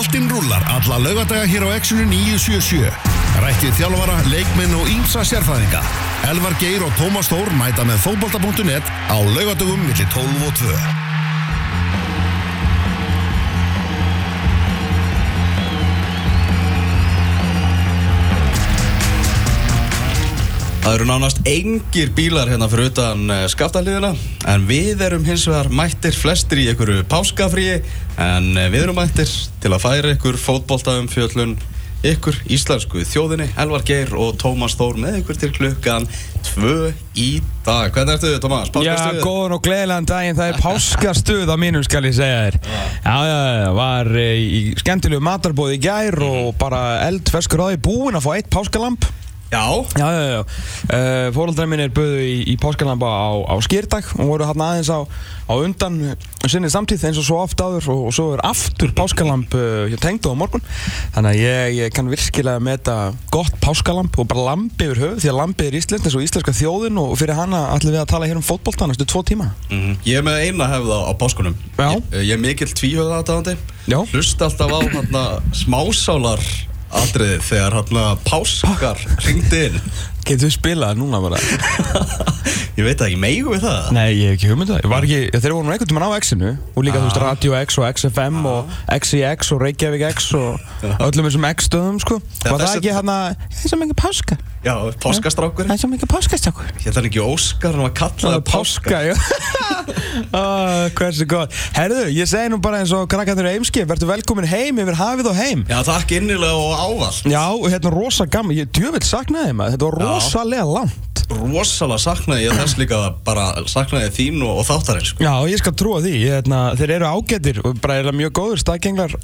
Boltinn rúlar alla laugadaga hér á Exxonu 977. Rættið þjálfara, leikminn og ímsa sérfæðinga. Elvar Geir og Tómas Þór mæta með fótbolta.net á laugadagum millir 12 og 2. Það eru nánast engir bílar hérna fyrir utan skaftaliðina en við erum hins vegar mættir flestir í einhverju páskafríi en eh, við erum mættir til að færa ykkur fótboltaðum fjöllun ykkur íslensku þjóðinni Elvar Geir og Tómas Þór með ykkur til klukkan tvö í dag. Hvernig ertu þið Tómas? Já, Páskastuð? góðan og gleðilegan daginn, það er páskastuð á mínum skal ég segja þér. Já, já, já, var eh, í skemmtilegu matarbóði í gær og bara eldferskur á því búinn að fá eitt páskalamp Já, Já, já, já, uh, fóröldræði minn er böðu í, í páskalampa á, á skýrdag og voru hann aðeins á, á undan sinni samtíð eins og svo oft áður og, og svo er aftur páskalamp uh, hjá tengdu á morgun. Þannig að ég, ég kann virkilega meta gott páskalamp og bara lampi yfir höfuð því að lampi er íslensk eins og íslenska þjóðin og fyrir hana ætlum við að tala hér um fótbolta næstu tvo tíma. Mhm. Ég er með eina hefða á páskunum. Já. Ég, ég er mikill tvíhöða aðdáðandi Já. Hlust alltaf á hérna smásálar atriðið þegar hérna páskar ringdi inn. Getur við spilað núna bara? Ég veit ekki, meigu við það? Nei, ég hef ekki hugmynda Ég var ekki, þeir voru nú einhvern tímann á X-inu og líka, þú veist, Radio X og XFM og XIX og Reykjavík X og öllum þessum X-stöðum, sko. Var það ekki hérna, það er svo mikið páska Já, páskastrákur. Það er svo mikið páskastákur Hérna er ekki Óskar, hann var kallaði páska ah, Hversu gott. Herðu, ég segi nú bara eins og krakkarnir eimski Vertu velkomin heim yfir hafið og heim. Já, takk innilega og ávallt. Já, hérna rosa gaman, ég djövill saknaði maður Þetta var rosalega langt. Rosalega saknaði ég þess líka bara saknaði þín og, og þáttarins sko. Já, ég skal trúa því, ég, hérna, þeir eru ágættir og bara er mjög góður staðgenglar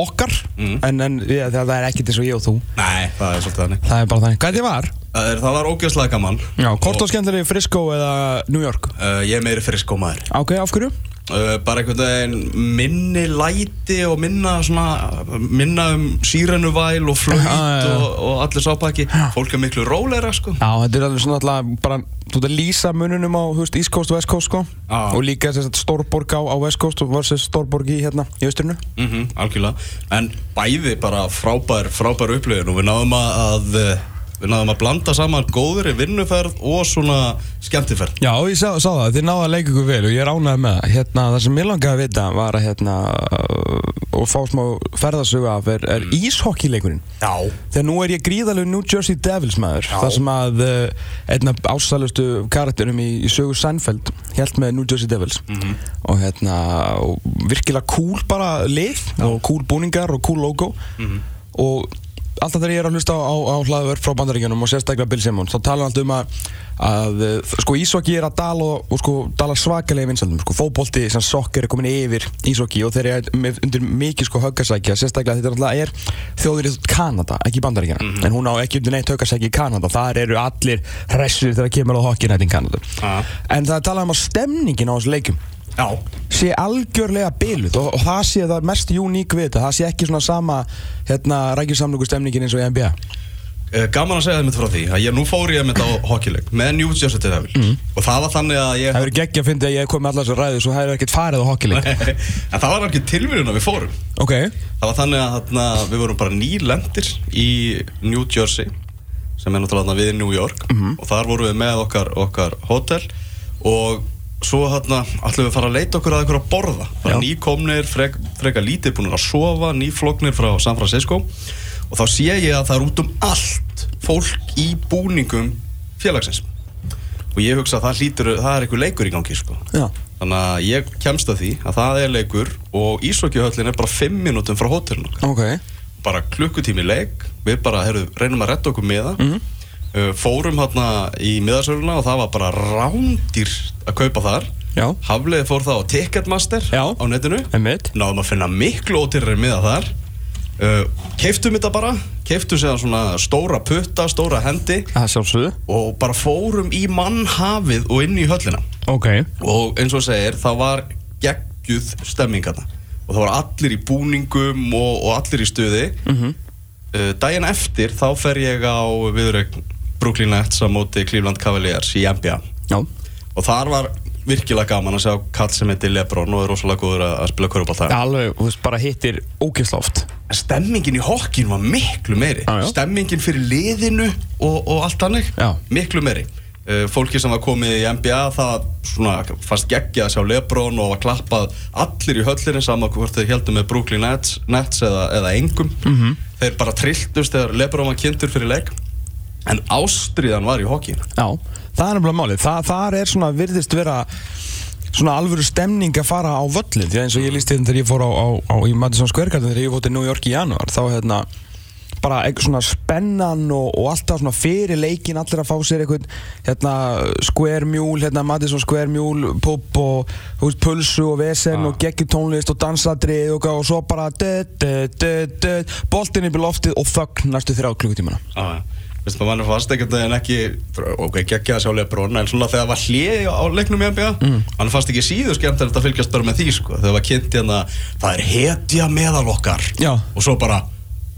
okkar Mm. en, en ja, það er ekkert eins og ég og þú Nei, það er svolítið þannig Það er bara þannig Hvað þið var? Það, er, það var ógeðslega gaman Já, hvort og skemmtilega í Frisco eða New York uh, Ég er meiri frisk maður Ok, af hverju? Uh, Bara einhvern veginn minni læti og minna svona minna um sírenuvæl og já. og, og allir sápaki Fólk er miklu róleira sko. Já, þetta er alveg svona alltaf bara Þú veit að lýsa mununum á, veist, East Coast og West Coast, sko. Já. Og líka þess að Stórborg á, á West Coast versus Stórborg í, hérna, í austrinu. Mm algjörlega. En bæði bara frábær, frábær upplifun og við náðum að, að eh, við náðum að blanda saman góðri vinnuferð og svona skemmtiferð. Já, ég sá, sá það, þið náðu að leika ykkur vel og ég ánægð með það. Hérna, það sem ég langaði að vita var að hérna, uh, og fá smá ferðarsuga af er, er íshokkeyleikurinn. Já. Þegar nú er ég gríðalegu New Jersey Devils maður, Já. þar sem að uh, einn af ásælustu karakterum í, í sögu Seinfeld held með New Jersey Devils. Og hérna, og virkilega cool bara lið og cool búningar og cool logo. Og alltaf þegar ég er að hlusta á, á, á hlaðverð frá bandaríkjunum og sérstaklega Bill Simmons þá tala hann alltaf um að, að uh, sko ísokki er að dala og, og sko dala svakalega vinsaldum, sko. Fótbolti sem sokkar er komin yfir ísokki og þeir eru undir mikið sko höggasækja, sérstaklega þetta náttúrulega er þjóður í Kanada, ekki bandaríkjana en hún á ekki undir neitt höggasækja í Kanada. Þar eru allir hressir þegar kemur á hokkynætt í Kanada. Ja. en það talað um að stemningin á þessu leikum Já. Sé algjörlega byluð og, og það sé það mest uník við þetta. Það sé ekki svona sama hérna rækjusamlugu stemningin eins og í NBA Uh, gaman að segja það mitt frá því að ég nú fór ég mitt á hockeyleik með New Jersey Devil og það var þannig að ég það verður geggja að fyndi að ég kom með allar þessu ræðu svo það er ekkert farið á hockeyleik. En það var ekki tilvíðun að við fórum. Ok, það var þannig að þarna, við vorum bara nýlendir í New Jersey sem er náttúrulega þarna við New York. Og þar vorum við með okkar, okkar hótel. Og svo þarna ætlum við að fara að leita okkur að okkur að borða bara Já. nýkomnir, frek, freka lítið búin að sofa, nýflognir frá San Francisco og þá sé ég að það er út um allt fólk í búningum félagsins og ég hugsa að það hlýtur, það er einhver leikur í gangi sko Þannig að ég kemst að því að það er leikur og Ísokjuhöllin er bara 5 mínútum frá hótelinu okkar. ok Bara klukkutími leik, við bara heru, reynum að retta okkur með það. Mhm. Fórum hérna í miðarsöluna og það var bara rándir að kaupa þar. já, Hafliði fór það á Ticketmaster Já. á netinu. Náðum að finna miklu ótyrri miða þar. Uh, keiftum þetta bara, keiftum sér svona stóra putta, stóra hendi og bara fórum í mannhafið og inn í höllina ok, og eins og segir það var geggjuð stemming þarna og það var allir í búningum og, og allir í stuði Mhm. uh, daginn eftir þá fer ég á viðrögn Brooklyn Nets á móti Cleveland Cavaliers í NBA já, og þar var virkilega gaman að sjá kall sem heitir Lebron og er rosalega góður að, spila körubálta Alveg, þú veist, bara hittir ógeðslega oft Stemmingin í hokkinu var miklu meiri Já, já. Stemmingin fyrir liðinu og, og allt hannig Já. Miklu meiri uh, Fólki sem var komið í NBA það svona, fast geggja að sjá Lebron og var klappað allir í höllinni saman hvort þau heldum með Brooklyn Nets, Nets eða, eða engum Mhm. -hmm. Þeir bara trilltust þegar Lebron var kynntur fyrir leik En ástriðan var í hokkinu Já, það er nefnilega málið. Það, það er svona, virðist vera svona alvöru stemning að fara á völlin því að eins og ég lísti þetta þegar ég fór á, á, á í Madison Square Garden þegar ég fór til New York í janúar þá hérna bara eitthvað svona spennan og, og alltaf svona fyrir leikin allir að fá sér eitthvað hérna Square Mule, hérna Madison Square Mule pub og veist pulsu og vesen Ah. og geggjum tónlist og dansadrið og, og svo bara boltinn upp í loftið og þögn næstu þrjá klukkutímana. Já, já. Maður mann fast einhvern veginn ekki ok, geggja að sjá Lebron en svona þegar var hlið á leiknum í NBA mm. hann fannst ekki síður skemmtilegt að fylgjast bara með því sko, þegar var kynnt hérna það er hetja meðal okkar Já. og svo bara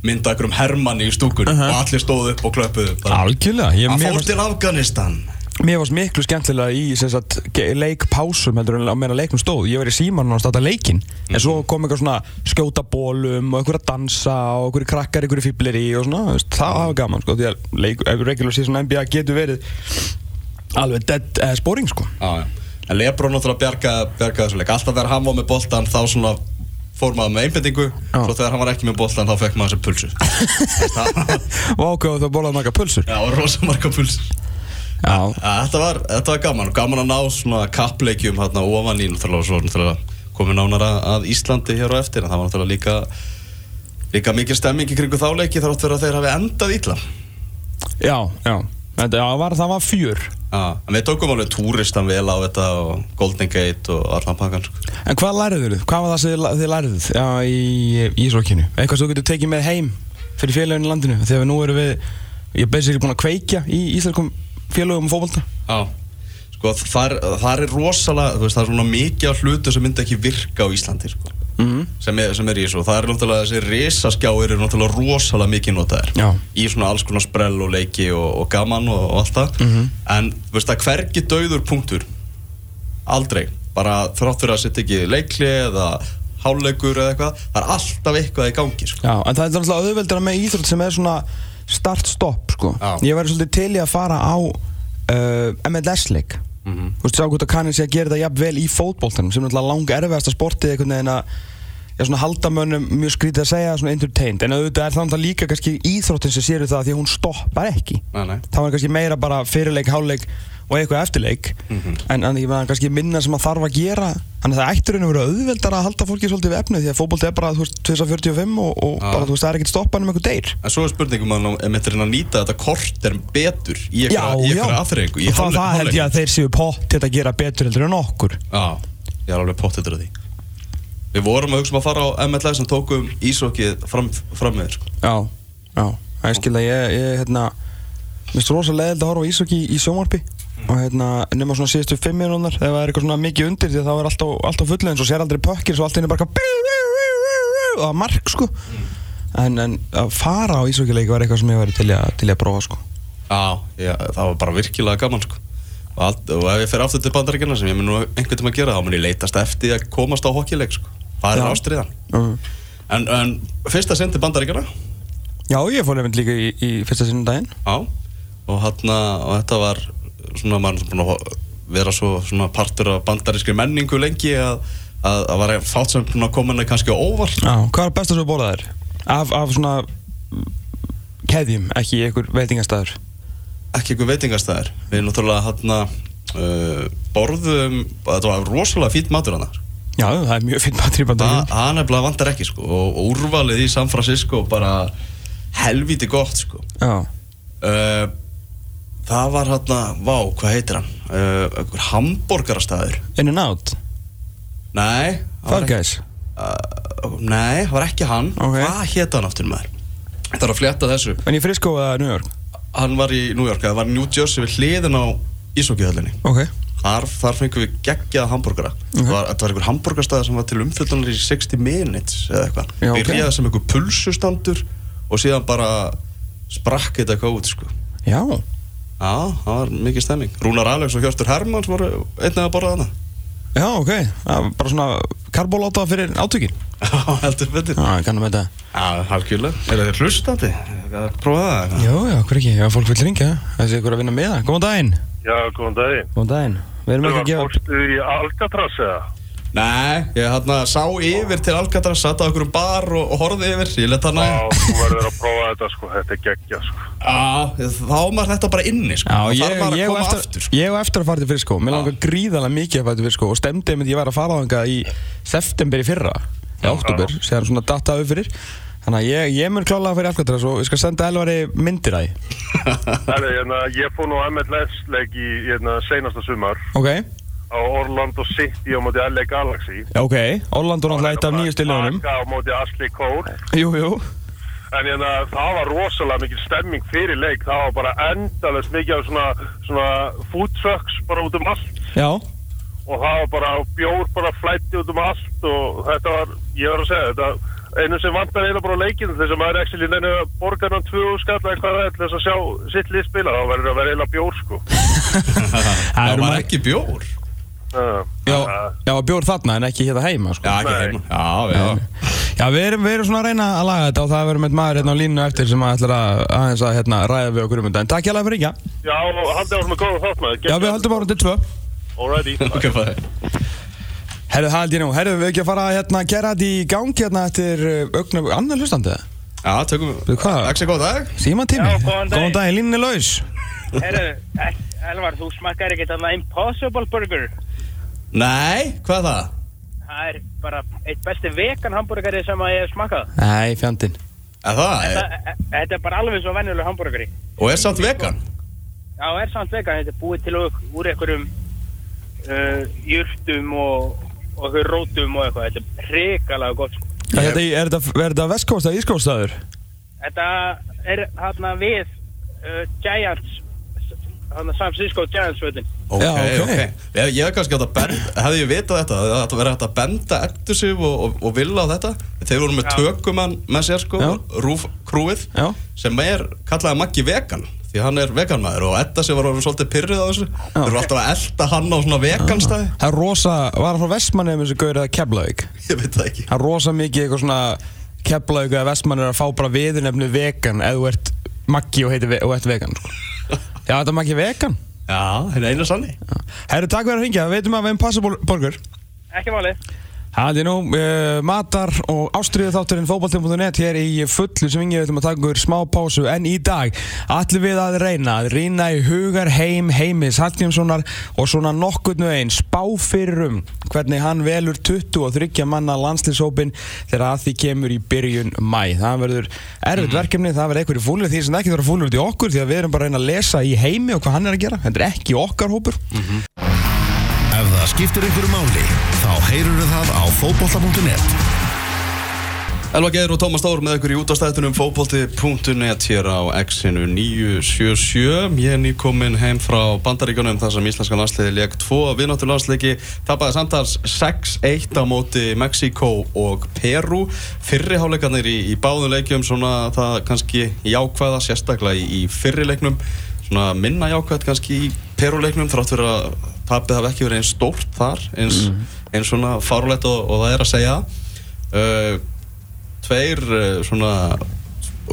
mynda einhverjum hermanni í stúkun Uh-huh. og allir stóðu upp og klöpuðu Algjörlega, ég að mér fór fannst- til Afganistan Mér varst miklu skemmtilega í sagt, leikpásum heldur en á meðan leiknum stóð. Ég var í símanum og starta leikinn. En svo kom eitthvað svona skjóta bólum og að dansa og eitthvað krakkar eitthvað fýblir í og svona, veist, það var gaman sko Því að leik, regular season NBA getur verið alveg dead uh, sporing sko. Já, já. en Lebron náttúrulega bjargaði bjarga þessu leik. Alltaf þegar hann var með boltan þá svona fór maður með einbendingu Já. svo þegar hann var ekki með boltan þá fekk maður þessi pulsu. Og ákveðu það bólaði marga pulsur. Já, rosa marga pulsur þetta, var, þetta var gaman, gaman að ná svona kappleikjum hérna ofan í komið nánara að Íslandi hér á eftir en það var náttúrulega líka líka mikið stemming í kringu þá leiki þar átt verið að þeir hafi endað illa já, já Þetta, já, var, það var fjör ja, en við tókum alveg túristan vel á þetta og Golden Gate og allan pakkan sko. En hvað læriðu þið? Hvað var það sem þið- þið læriðu já, í Ísokinu? Eitthvað sem þú getur tekið með heim fyrir félaginu landinu þegar nú erum við ég er basically búin að kveikja í íslenskum og fótbolta Já, sko þar, þar er rosalega, veist, það er svona mikið af hlutu sem myndi ekki virka á Íslandi sko. mm. sem, er, sem er í þessu og það er náttúrulega þessi risaskjáir eru náttúrulega rosalega mikið notaðir Já. í svona alls konar sprell og leiki og, og gaman og, og allt það Mhm. en þú veist að hvergi dauður punktur aldrei, bara þrátt fyrir að setja ekki leikli eða háleikur eða eitthvað, það er alltaf eitthvað í gangi sko. Já, en það er náttúrulega auðveldara með íþrótt sem er svona start-stop sko. Ég væri svolítið til í að fara á uh, MLS-leik Mhm. Þú veist, sjá hvort að kannið sé að gera þetta jafn vel í fótboltanum sem er náttúrulega lang erfiðasta sportið einhvern veginn að já, svona halda mönnum mjög skrítið að segja svona entertained en auðvitað er það náttúrulega líka kannski íþróttin sem sér það því að hún stoppar ekki Nei, nei. þá er kannski meira bara fyrirleik, háleik og eitthvað eftirleik. Mhm. en, en ég meðan kannski minna sem að þarf að gera. Þannig að það að vera auðveldar að halda fólki svolítið við efnið því að fótbolti er bara þú veist, 2045 og, og Já. bara þú veist það er ekkert stoppan um einhver deyr en svo er spurningum að ef myndir að nýta þetta kort er betur í aðþreyingu í og það, það held ég að þeir séu pott til að gera betur heldur en okkur. Já, ég er alveg pottitur að því. Við vorum að hugsa um að fara á MLS sem tókum ísokið fram, fram með sko. Já, já, það er skil að ég, ég hérna Mér finnst rosa leðild að horfa á ísokki í sjónvarpi og hérna, nema svona síðustu fimm minúnar ef það er eitthvað svona mikið undir því það er alltaf, alltaf fullið en svo sér aldrei pökkir svo allt inni bara eitthvað og það er mark sko en, en að fara á ísokkileiki var eitthvað sem ég væri til í að, prófa sko Já, já, það var bara virkilega gaman sko. og, allt, og ef ég fer aftur til bandaríkjana sem ég mun nú einhvern tíma að gera þá mun ég leitast eftir að komast á hockeyleik sko. Það er ástriðan mm. en, en fyrsta sinn til bandaríkjana Já, ég fór nefnd líka í, í fyrsta Já, og, hana, og þetta var svona maður er búinn að vera svo svona partur af bandarískri menningu lengi að, að, að var fátt sem svona komin kannski á óvart. Já, hvað er besta svo bólað þér? Af, af svona keðjum, ekki einhver veitingastæður ekki einhver veitingastæðir við náttúrulega hann uh, borðum, þetta var rosalega fýtt matur hann Já, það er mjög finn matur í bandaríkjum það nefnilega vantar ekki sko. Og, og úrvalið í San Francisco bara helvíti gott sko. Já, uh, það var hann vá, hvað heitir hann? Uh, einhver hambúrgarastæður in and out? Nei það var ekki- Guys. Uh, nei, það var ekki hann. Ok. hvað hétt hann aftur maður? Þetta er að flétta þessu. En í Frisco eða New York? hann var í New York, það var í New Jersey við hliðin á Ísokjöðlinni Ok. Þar, þar fengum við geggjað hambúrgara Mhm. það, var, það var einhver hambúrgarstæði sem var til umfjöldunar í 60 minutes eða eitthvað. Ok. Byrjaði sem einhver pulsustandur og síðan bara sprakk þetta eitthvað út sko. Já Já, það var mikið stemming. Rúnar Alex og Hjörtur Hermanns voru einnig að borða þarna. Já, ok, það var bara svona karbóláta fyrir átökin. Já, heldur betur. Já, kannum þetta Já, halkjulega Er það hlustandi? Prófa það? Jó, já, hver ekki, já, fólk vil ringja. Þessi ykkur að vinna með það, góðan daginn. Já, góðan daginn. Góðan daginn, við erum Það ekki var að gefa fórstu í Alcatraz eða? Nei, ég hérna sá yfir til Alcatraz Satt á okkur bar og, og horfði yfir. Ég let hann Já, þú verður að prófa þetta sko, þetta er geggja sko. Já, þá var maður þetta bara inni sko. Já, Það ég, þarf bara að ég, koma eftir, aftur sko. ég á eftir að fara til Friskó Mér langar gríðalega mikið að fara til Friskó Og stemdi einmitt ég var að fara á þangað í september í fyrra Í oktober, séðan svona dataðu fyrir. Þannig að ég, ég mun klálega að fyrir Alcatraz og ég skal senda Elvari myndir að því. Herri, hérna, ég fór nú MLS-leik í hérna, seinasta sumar. Ok, á Orlando City á móti LA Galaxy. já, ok, Orlando náttúrulega eitt af nýju stiljónum Taka á móti Ashley Cole. Jú, jú, En hérna, það var rosalega mikil stemming fyrir leik. Það var bara endalist mikið af svona, svona food trucks bara út um allt. já Og það var bara bjór bara flætti út um allt og þetta var, ég var að segja, þetta einu sem vantar eiginlega bara á leikinu þess að maður er ekki neina borgarnan tvö skall eða hvað það er til þess að sjá sitt lið spila þá verður það að vera eiginlega bjór sko. Það var ekki bjór Já, já, bjór þarna en ekki hérna heima sko. Já, ekki heima Já, já Já, við erum, við erum svona að reyna að laga þetta og það verður með maður hérna á línu eftir sem að ætlar að aðeins að hérna, ræða við okkur um þetta en takk hjá fyrir ekki já, haldið áfram með góða þátt maður. Já, við höldum ára til tvö Alrighty. Ok, fæði Herðu, það held ég nú, herðu við ekki að fara að hérna, gera þetta í gangi hérna eftir augna, annar hlustandi? Já, tökum hvað? Axel, góð dag Síma tími, Já, góðan daginn. góðan daginn, línni er laus Herru, Elvar, þú smakkar ekkert þarna Impossible Burger. Nei, hvað er það? Það er bara eitt besti vegan hambúrgari sem að ég hef smakkað. Nei, fjandinn Er það? Þetta er bara alveg svo venjuleg hambúrgari. Og er samt vegan? Já, er samt vegan. Þetta er búið til úr, úr einhverjum uh, jurtum og, og rótum og eitthvað. Þetta er hrikalega gott. Sko. Er þetta, er þetta, er þetta vestkósta ískóstaður? Þetta er hérna við uh, Giants, San Francisco Giants fötin. Ok, Já, ok. ok Ég, ég hef kannski átt að benda Hefði ég vitað þetta Það ætti að vera hægt að benda eftir sig og, og, og vilja á þetta Þeir voru með Já. tökumann með sér sko Já. Rúf krúið Já. Sem er kallaði Maggi vegan Því hann er veganmaður Og Edda sem var orðin svolítið pyrrið á þessu Þeir eru alltaf að elda hann á svona veganstæði Það er rosa, var hann frá Vestmanni um þessu gaur eða Keflavík? Ég veit það ekki Það er rosa mikið eitthvað svona Keflavík eða Vestmanni er að fá bara viðurnefnu vegan eða þú ert Maggi og, heitir, ve- og ert vegan sko. Já, þetta er Maggi vegan. Já, það er einu sanni Herru, takk fyrir að ringja, við veitum að við erum Possible Burger Ekki málið. Það er nú uh, matar og ástriðu þátturinn fótballtjum.net hér í fullu sem yngi við ætlum að taka ykkur smá pásu. En í dag ætlum við að reyna að rýna í hugar heim heimis Hallgrímssonar og svona nokkurnu einn spá fyrir um hvernig hann velur 23 manna landslýsópin þegar að því kemur í byrjun mæ það verður erfitt verkefni, það verður einhverju fúlir því sem ekki þarf að fúlir út í okkur því að við erum bara að reyna að lesa í heimi og hvað hann er að gera. Þetta er ekki okkar hópur. Ef það skiptir einhverju máli, þá heyrur það á fótbolta.net. Elva Geir og Tómas Stór með ykkur í útastættunum fótbolti.net hér á X-inu 977 Ég er nýkominn heim frá Bandaríkunum þar sem íslenska landsliði leik 2 viðnáttur landsleiki. Tapaði samtals 6-1 á móti Mexiko og Peru fyrriháleikarnir í, í báðum leikjum svona það kannski jákvæða sérstaklega í, í fyrrileiknum svona minna jákvæð kannski í Peru-leiknum þrátt fyrir að tapið hafi ekki verið eins stórt þar eins, eins svona fárulegt og, og það er að segja. Uh, tveir uh, svona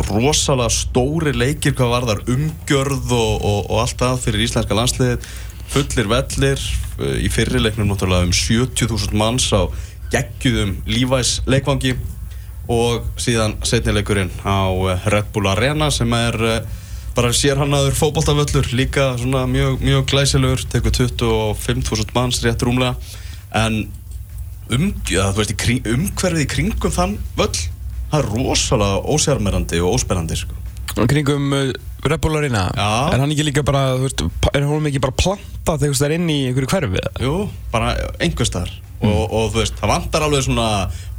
rosalega stóri leikir hvað varðar umgjörð og, og, og allt það fyrir íslenska landsliðið. Fullir vellir uh, í fyrirleiknum náttúrulega um 70.000 manns á geggjúðum Levi's leikvangi og síðan setnileikurinn á uh, Red Bull Arena sem er bara sérhannaður fótboltavöllur líka svona mjög, mjög glæsilegur tekur 25.000 manns rétt rúmlega en umgjörð, þú veist, í kring, umhverfið í kringum þann völl það er rosalega ósjármerandi og óspennandi sko. kringum uh, Já. er hann ekki líka bara, veist, er hún ekki bara plantað þegar það er inn í einhverju hverfi eða? Jú, bara einhver staðar og, og þú veist, það vantar alveg svona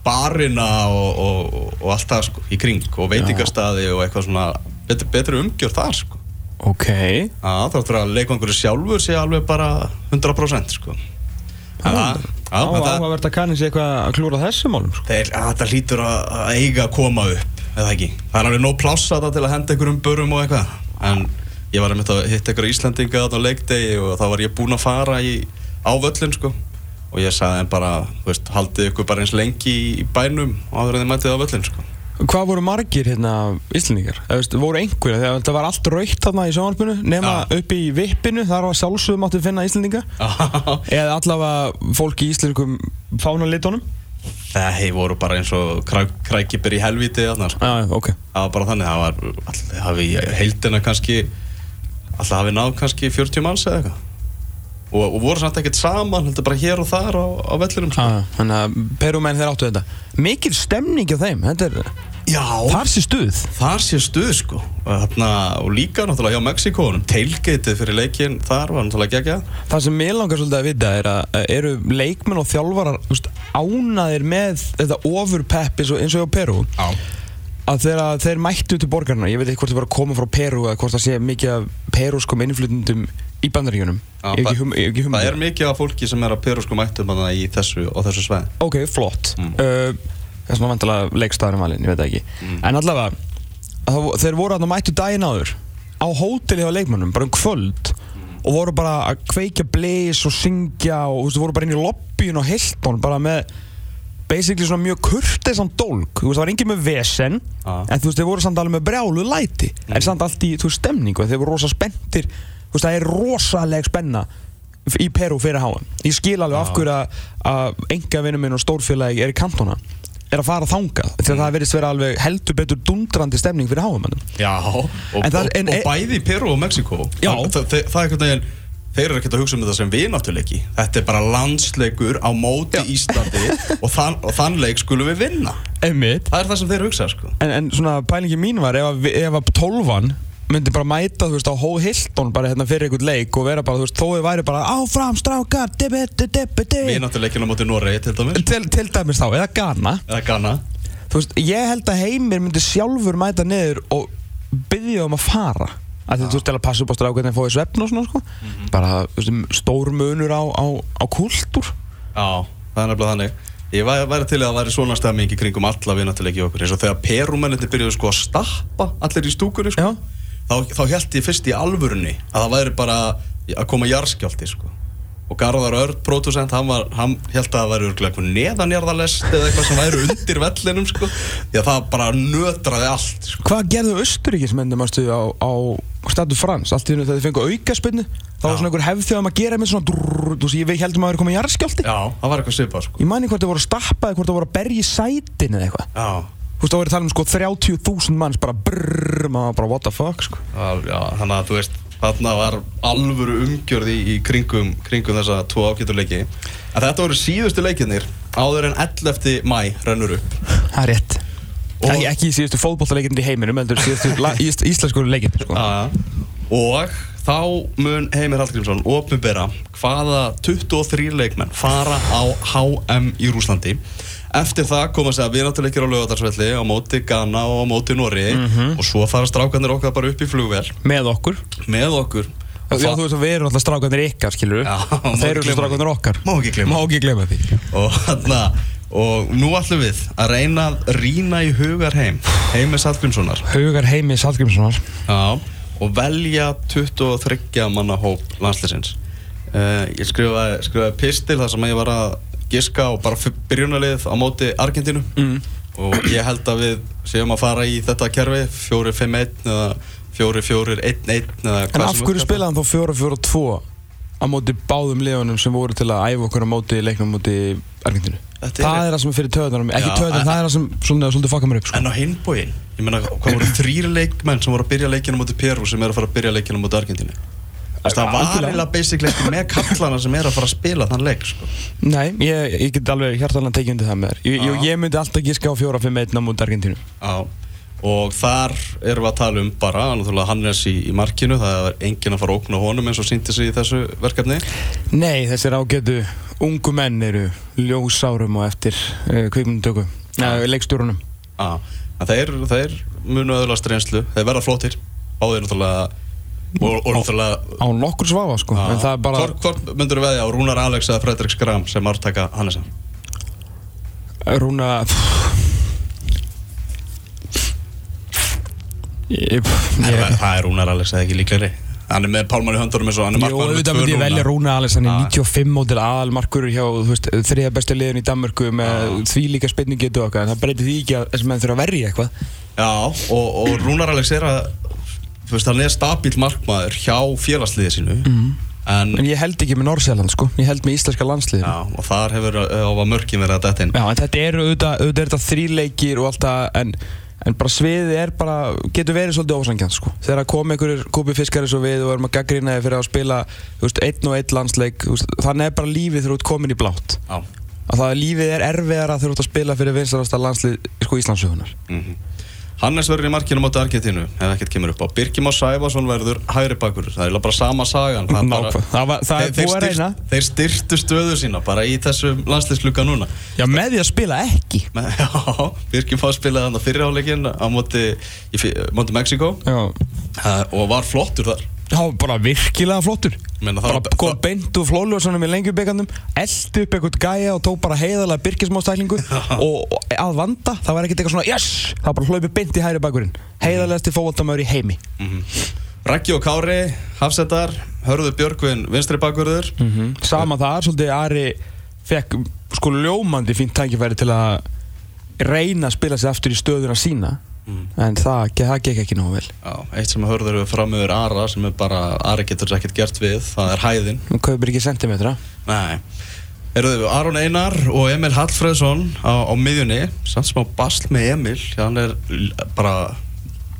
barina og, og, og allt það sko, í kring og veitingastaði og eitthvað svona betri, betri umgjörð þar sko. ok Já, þáttur að leikvangur sjálfur sé alveg bara 100% sko. Já, já, á en það- áhugavert að kanni sér eitthvað að klúra þessum málum sko. Þeir, að þetta hlýtur að, að eiga að koma upp eða ekki, það er alveg nóg pláss að það til að henda einhverjum börum og eitthvað en ég var að hitta ykkur Íslandinga á leikdegi og þá var ég búinn að fara í, á völlin sko og ég sagði þeim bara, veist, haldið ykkur bara eins lengi í bænum áður en þið mætið á völlin sko Hvað voru margir hérna Íslandingar? Eða, voru einhverja, þegar það var allt raukt þarna í sjónvarpinu nema Já. upp í vippinu, þar var sjálfsögum átti að finna Íslandinga eða allavega fólk í íslenskum fánalitunum Það hei voru bara eins og kræ, krækibir í helviti þarna sko. Já, já, ok það var bara þannig, það var alltaf hafi heildina kannski alltaf hafi náð kannski 40 manns eða eitthvað og, og voru samt ekkert saman heldur bara hér og þar á, á vellinum sko. Já, Þannig að Perumenn þeir áttu þetta. Mikil stemning á þeim, þetta er Já, Þar sé stuð. Þar sé stuð sko. Þarna, og líka náttúrulega hjá Mexikónum tailgateið fyrir leikin þar var náttúrulega gegja Það sem ég langar svolítið að vita er að eru leikmenn og þjálfarar ánaðir með þetta ofurpepp eins og, eins og hjá Peru Já. Að þegar þeir mættu til borgarna ég veit ekki hvort þeir voru að koma frá Peru eða hvort það sé mikið af peruskum innflytundum í hef ekki það- hum, það er mikið af fólki sem er að perusku mættum í þessu og þessu sveið ok, flott. Mm. uh, þess að vantilega leikstæðurum valin, ég veit það ekki. Mm. en allavega það, þeir voru að mættu daginn áður á hóteli á leikmannum, bara um kvöld og voru bara að kveikja bleis og syngja og þú veist, voru bara inn í lobbyun og Hilton bara með basically svona mjög kurteisan dólk þú veist, það var engin með vesen Já. en þú veist, þeir voru samt alveg með brjálu læti. En samt allt í, þú veist, stemningu þeir voru rosa spenntir. Þú veist, það er rosaleg spenna í Peru fyrir háan ég skil alveg af hverju að- að enga vinnum minn og stórfélagi er í kantona er að fara þangað því að það verðist vera alveg heldur betur dundrandi stemning fyrir háum Já, og, En það er- og, en- og bæði Peru og Mexiko það, það, það, er veginn þeir eru ekkert að hugsa um þetta sem vináttuleiki. Þetta er bara landsleikur á móti Íslandi og þann, og þann leik skulum við vinna. Einmitt. Það er það sem þeir hugsa sko. en, en svona pælingi mín var ef að, ef að tólfan myndi bara mæta þú veist á Hó Hilton bara hérna fyrir einhvern leik og vera bara þú veist þó þið væri bara áfram strákar vináttuleikinu á móti Noregi til dæmis. Til, til dæmis þá eða Ghana. Eða Ghana. Þú veist ég held að heimir myndi sjálfur mæta niður og byggja um að fara þú veist til að passa upp á strákarnir að í svefn og svona sko. Bara þú veist, stór munur á, á, á kultúr Já, það er nefnilega þannig. Ég væri, væri til að það væri svona stemming í kringum alla vináttuleiki í okkur. Eins og þegar perumennir byrjuðu sko að stappa allir í stúkunni sko, þá, þá held ég fyrst í alvörunni að það væri bara að koma jarðskjálti sko. Og Garðar Örd, pródusent, hann, var, hann held að það væri eitthvað neðanjarðalest eða eitthvað sem væri undir vellinum sko. því að það bara nötraði allt sko. Hvað gerðu Östuríkismennum ástu á, á Stadu Frans, allt í hennu þegar þið fengu aukaspinnu þá var svona einhver hefð þegar maður gera með svona drrrr, þú veist, ég heldum að það væri komið jarðskjálti Já, það var eitthvað svipað sko. ég mani hvort það voru að stappa eða hvort það voru að berja í sætin eða eitthvað þú veist, þá verið að tala um sko 30.000 manns bara brrrr, maður bara what the fuck sko já, þannig að þú veist þarna var alvöru umgjörð í, kringum, kringum þessa tvo ágættuleiki en þetta voru síðustu leikinnir áður en 11. mæ rennur upp það er rétt ekki, ekki síðustu fótbollaleikinn í heiminum heldur síðustu la- ís, íslensku leikinn sko. Og þá mun Heimir Hallgrímsson opnubera hvaða 23 leikmenn fara á HM í Rúslandi eftir það koma sér að vináttuleikir á lögadarsvelli á móti Ghana og á móti Nóri Mhm. og svo fara strákanir okkar bara upp í flugvel með okkur. Með okkur. Og Já, það- þú veist að við erum alltaf strákarnir ykkar, skilur Já, þeir ekki eru strákarnir okkar. Má ekki ekki gleyma því. Og, hana, og nú ætlum við að reyna að rýna í hugar heim Heimis Hallgrímssonar Haugar Heimi Salgrímssonar Já, og velja 23 manna hóp landsleisins uh, ég skrifaði, skrifaði pistil þar sem ég var að giska og bara byrjunarlið á móti Argentínu. Mm. og ég held að við séum að fara í þetta kerfi 4-5-1 eða 4-4-1-1 eða En hvað af sem hverju spilaði hann þá 4-4-2 á móti báðum liðunum sem voru til að æfa okkur á móti leiknum á móti Argentínu? Er- Það er það sem er fyrir töðunum, ekki töðunum, það er það sem svona, svolítið fokkar mér upp sko. En á hinbóin, ég meina, hvað voru þrýr leikmenn sem voru að byrja leikina móti Peru sem eru að fara að byrja leikina móti Argentínu Það var eiginlega basically ekki með kallana sem eru að fara að spila þann leik sko. Nei, ég, ég get alveg hjartalega tekið undir það með þér Ég, ég, myndi alltaf giska á 4-5-1 á móti Argentínu Já, og þar erum við að tala um bara, Hannes í, í markinu, það er enginn að fara að ókna honum eins og síndi sig í þessu verkefni. Nei, þessir ágætu ungu menn eru ljósárum og eftir uh, kvikmyndtöku Já. uh, leikstjórunum Já, en þeir, þeir munu öðlast reynslu, þeir verða flottir, báðir náttúrulega, og, náttúrulega, á nokkur svafa sko en það er bara hvort, hvort myndur við veðja á Rúnar Alex eða Fredrik Skram sem ártaka Hannesa? Rúna ég, Ég, það er Rúnar Alex eða ekki líklegri. Hann er með pálmann í höndunum eins og hann er Jó, markmaður með auðvitað tvö myndi ég velja Rúna Alex hann er Já. 95 mótil aðalmarkur hjá þú þriða bestu liðin í Danmörku með því líka spilningetu okkar en það breytir því ekki að þessum menn þurfa að verja eitthvað Já, og, og Rúnar Alex er að Þú veist, hann er stabíl markmaður hjá félagsliðið sínu Mhm. En, en ég held ekki með Norsjælland sko, ég held með íslenska landsliðin já, og þar hefur á að mörkin verið að detta inn Já, en þetta eru auðvitað, auðvitað er þríleikir og allt það, en, en bara sviðið er bara, getur verið svolítið ósangjönd, sko. Þegar að koma einhverjur kúpi fiskari svo við og erum að gaggrina þið fyrir að spila, þú veist, einn og einn landsleik, veist, þannig er bara lífið ert komin í blátt. Já, Að það lífið er erfiðara þegar þú ert að spila fyrir Hannes verður í markinu móti Argentínu ef ekkert kemur upp á Birkjum og Sæfarsson verður hægri bakur það er bara sama sagan það, bara. Það var- það þeir, þeir, að styrt, þeir styrtu stöðu sína bara í þessum landslýsluka núna Já, með því að spila ekki. Men, Já, Birkjum fá spilaði hann á fyrirháleikin á Mexiko Já. uh, og var flottur þar Já, bara virkilega flottur. Meina, það bara var- kom það- beint úr flóluvarsanum í lengjubikandum, eldi upp eitthvað gæja og tók bara heiðalega byrkismástæklingu og, og að vanda, það var ekkert eitthvað svona yes, það var bara hlaupi beint í hæri bakurinn heiðalegasti fóvaldamöður í heimi. Raggi og Kári, Hafsetar Hörður Björgvin, vinstri bakurður sama þar, svolítið Ari fekk sko ljómandi fínt tækifæri til að reyna að spila sig aftur í stöðuna sína en það, það gekk ekki nógu vel. Já, eitt sem Hörður hefur fram yfir Ara sem er bara, Ari getur þess ekkert gert við það er hæðin. Hún kaupir ekki sentimetra. Nei. Eruðu, Aron Einar og Emil Hallfreðsson á, á miðjunni, samt smá basl með Emil, hann er bara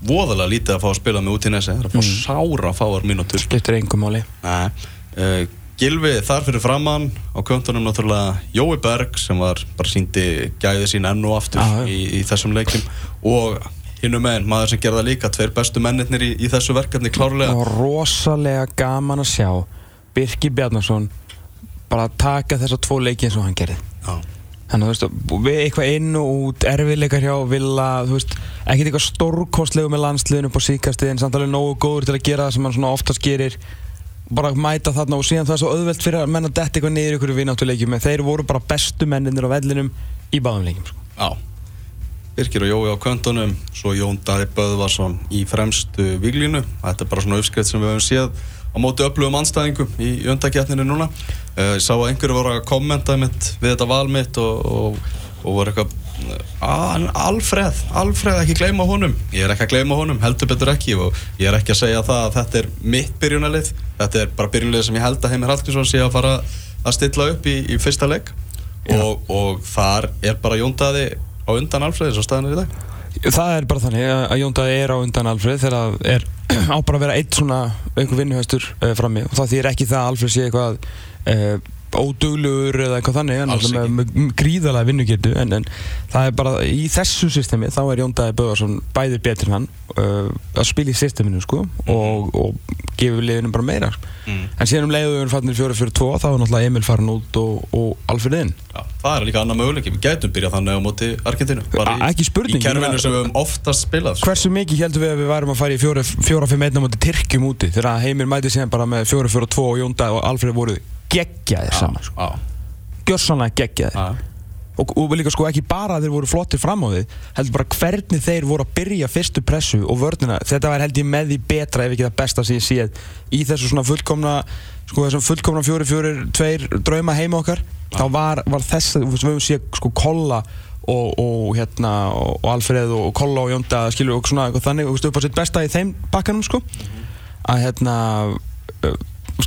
voðalega lítið að fá að spila með út í nesi, það er að fá sára fáar mínútur. skiptir engum máli. Nei, uh, Gilvi þar fyrir framann á köntunum náttúrulega Jói Berg sem var bara síndi gæði sín enn og aftur já. í, í þessum leikim og hinnum meginn, maður sem gerða líka tveir bestu mennirnir í, í þessu verkefni klárlega. Og rosalega gaman að sjá Birki Bjarnason bara taka þessa tvo leiki eins og hann gerði. Já, Þannig að þú veist, við eitthvað inn og út, erfiðleikar hjá Villa, þú veist, ekkert eitthvað stórkostlegu með landsliðinu upp á síkastið en samt alveg nógu góður til að gera það sem hann svona oftast gerir bara mæta þarna og síðan það er svo auðvelt fyrir að menna detti eitthvað niður ykkur vináttuleikjum. En þeir voru bara bestu menninir á vellinum í báðum leikjum sko. Já. Birkir og Jói á köntunum svo Jón Daði Böðvarsson í fremstu viglínu þetta er bara svona uppskrift sem við höfum séð á móti öflugum anstæðingum í undakjarninu núna. Uh, ég sá að einhverju voru að kommenta við þetta val mitt og, og, og voru eitthvað "Ah, Alfreð, Alfreð ekki gleyma honum. Ég er ekki að gleyma honum, heldur betur ekki. Og ég er ekki að segja það að þetta er mitt byrjunalið, þetta er bara byrjunalið sem ég held að Heimir Hallgrímsson sé að fara að stilla upp í, í fyrsta leik. Og, og þar er bara Jón Daði á undan Alfreði svo staðan er í dag. Það er bara þannig að að Jón Daði er á undan Alfred þegar það er á bara að vera eitt svona einhver vinnuhestur uh, frammi. Og það þýr ekki það að Alfred sé eitthvað uh, óduglugur eða eitthvað þannig en með, gríðalega vinnugetu en, en það er bara í þessu systemi þá er Jón Daði Böðarsson bæði betur hann uh, að spila í systeminu sko og, og gefur liðinu bara meira Mm. en síðan um leiðu við erum farnir fjóri fyrir tvo þá er náttúrulega Emil farin út og, og Alfred inn. Já, það er líka annað möguleik, við gætum byrjað þannig á móti Argentínu. Bara spurning, í kerfinu sem við höfum oftast spilað sko. Hversu mikið heldum við að við værum að fara í fjóra, fjóra fimm einna mútið Tyrkjum úti? Þegar Heimir mæti síðan bara með fjóra, fjóra, tvo og Jónda og Alfred voru geggjaðir saman sko. Gjörsanlega geggjaðir og, og líka sko ekki bara að þeir voru flottir fram á því heldur bara hvernig þeir voru að byrja fyrstu pressu og vörnina. Þetta var held ég með því betra ef ekki það besta sem ég séð í þessu svona fullkomna sko þessum fullkomna fjóri fjóri tveir drauma heima okkar. Þá var, var þess að við höfum séð sko Kolla og, og hérna og, Alfred og Kolla og Jónda skilur og svona eitthvað þannig og upp á sitt besta í þeim bakkanum sko. Að hérna uh,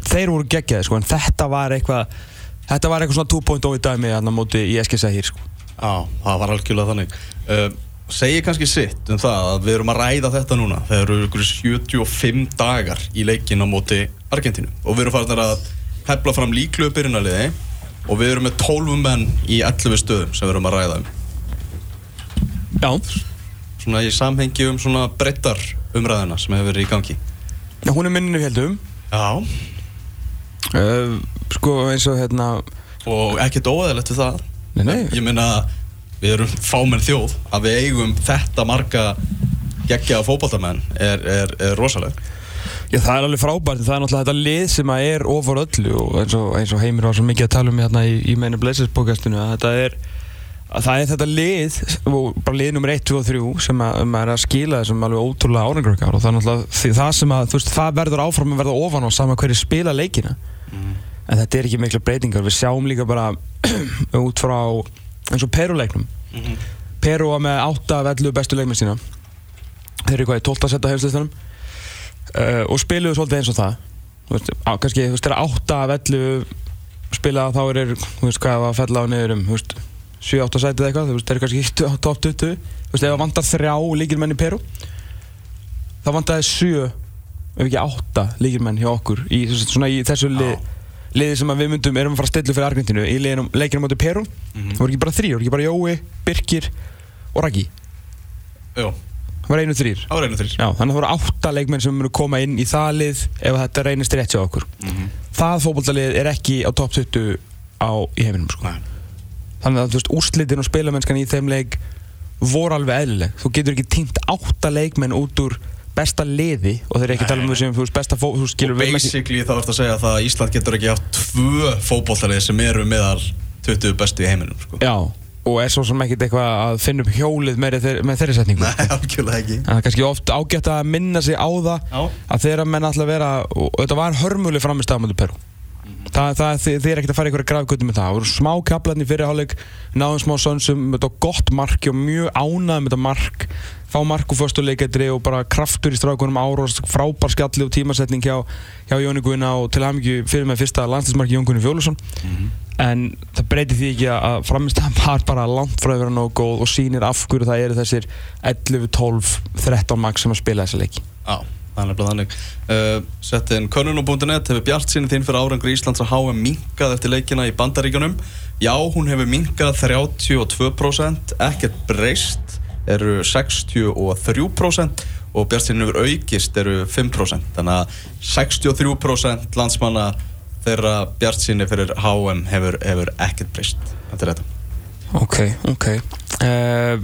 þeir voru geggjaði sko en þetta var eitthvað þetta var eitthvað svona 2.0 í dæmi á móti í Eskilsa hér sko. Já, það var algjörlega þannig. Uh, Segir kannski sitt um það að við erum að ræða þetta núna. Þegar eru ykkur 75 dagar í leikin á móti Argentínu. Og við erum farin að hefla fram líklu byrjunarliði og við erum með 12 menn í 11 stöðum sem við erum að ræða um. Já, svona í samhengi um svona brettar umræðina sem hefur verið í gangi. Já hún er minninu heldum Já. Uh, Sko eins og hérna og ekkert óæðilegt við það. Nei, nei. ég meina við erum fámenn þjóð. Að við eigum þetta marga geggja fótballtamenn er, er, er rosaleg Já það er alveg frábært. Það er náttúrulega þetta lið sem að er ofar öllu og eins og, eins og Heimir var svo mikið að tala um hérna í, í meina Blazers podcastinu að þetta er að það er þetta lið og bara lið nummer 1, 2 og 3 sem að, um að er að skila þessum alveg ótrúlega árangrökkar og það er náttúrulega það sem að veist, það verður áfram að verða ofan á sama hverju spila leikina en þetta er ekki mikla breytingar. Við sjáum líka bara út frá eins og Peru-leiknum Peru var með 8 af 11 bestu leikmenn sína. Þeir eru hvað í 12. setta hefstistunum uh, og spiluðu svolítið eins og það. Veist, á, kannski þú veist, þegar 8 af 11 spila þá er þú veist hvað að fella á niður um þú veist, 7-8 sætið eitthvað. Þú veist, þeir eru kannski í top 20 þú veist, ef það vantar þrjá líkilmenn í Peru þá vantaði 7 ef ekki 8 líkilmenn hjá okkur í, svona, í þessu lið, liði sem við myndum erum að fara að stilla fyrir Argentínu í liðinum, leikinu moti Peru það voru ekki bara þrýr, það voru ekki bara Jói, Birkir og Raki Jú, það var einu þrýr á reynu þrýr Já, þannig að það voru átta leikmenn sem munu koma inn í það lið ef þetta reynist rétt hjá okkur. Það fótbollalið er ekki á topp 20 á, í heiminum, sko. Þannig að veist, úrslitin og spilamennskan í þeim leik voru alveg eðlileg. Þú getur ekki týnt átta leikmenn út úr besta liði og þeir eru ekki að tala um þessum, þú veist, besta fó, veist, skilur við ekki... Basically þá ertu að segja að Ísland getur ekki haft tvö fótbollarið sem eru meðal 20 bestu í heiminum sko. Já, og er svo sem ekkert eitthvað að finna upp hjólið með, þeir, með þeirri setningu. Nei, algjörlega ekki það er kannski oft ágætt að minna sig á það Já. að þeirra menn alltaf vera og og þetta var hörmuleg framist mjög Peru það, það, þið, þið er ekkert að fara ykkur að grafgötu með það. Það voru smá kaplarni fyrir hálfleik náðum smá sönsum þetta gott marki og mjög ánað með þetta mark. Fá mark úr förstu leiketri og bara kraftur í strákunum áros, frábær skjalli og tímasetning hjá, hjá Jóni Guðina og til hafmyggju fyrir með fyrsta landslismarki Jón Guðni Fjólusson en það breytir því ekki að framist var bara langt frá að vera nógu góð og sýnir af hverju það eru þessir 11, 12, 13 mark sem að spila þessa leiki. Já, það er nefnilega þannig. Uh, Settin konun.net hefur bjart sinni þín fyrir árangri Íslands að HM minkað eftir leikina í Bandaríkjunum. Já, hún hefur minkað 32% ekkert breyst eru 63% og bjart sinni hefur aukist eru 5% þannig að 63% landsmanna þeirra bjart sinni fyrir HM hefur, hefur ekkert breyst. Þetta er þetta. Ok, ok uh,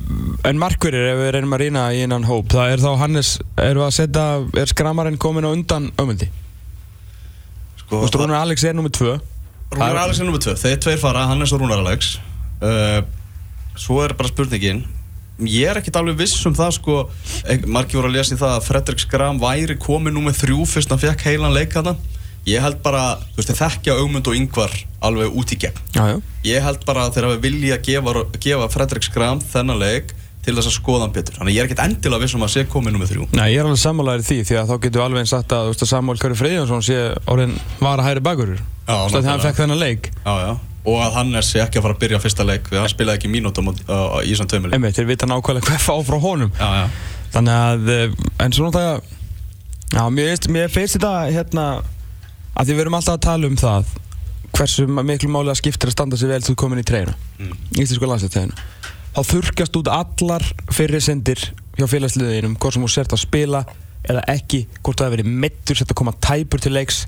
En markverðir ef við reynum að rýna í einan hóp það er þá Hannes, að setja er skramarinn komin á undan ömundi sko, Rúnar Alex er nummið tvö. Rúnar Alex er nummið tvö, þeir tveir fara, Hannes og Rúnar Alex. Uh, Svo er bara spurningin. Ég er ekkert alveg viss um það sko. Marki voru að lesa í það að Fredrik Skram væri komið nummið þrjú fyrst hann fekk heilan leik hana Ég held bara, þú veist, þekkja augmund og yngvar alveg út í gegn. Já, já. Ég held bara að þeir hafi vilja að gefa, gefa Fredrik Skram þennan leik til þess að skoða hann betur. Þannig ég er ekkert endilega viss um að sé komið nummið þrjú. Nei, ég er alveg sammálaður í því því að þá getur við alveg eins sagt að, þú veist, að Samuel Kari Freyjónsson sé orðin var að hæri bakurur veist, að hann fekk þennan leik. Já, Og að Hannes sé ekki að fara að byrja fyrsta leik Við hann spilaði ekki mínútum á- í þessum tveimur leik Einmitt, þeir vita nákvæmlega hvað fá frá honum. Þannig að, eh, en svona það Já, mér finnst þetta hérna að því við erum alltaf að tala um það hversu miklu máli að skiptir að standa sér vel þú komin í treyna Mm. Íslensku landslætteginu þá þurkast út allar fyrir sendir hjá félagsliðinum hvort sem þú sért að spila eða ekki hvort það hefur verið mittur, sért að koma tæpur til leiks.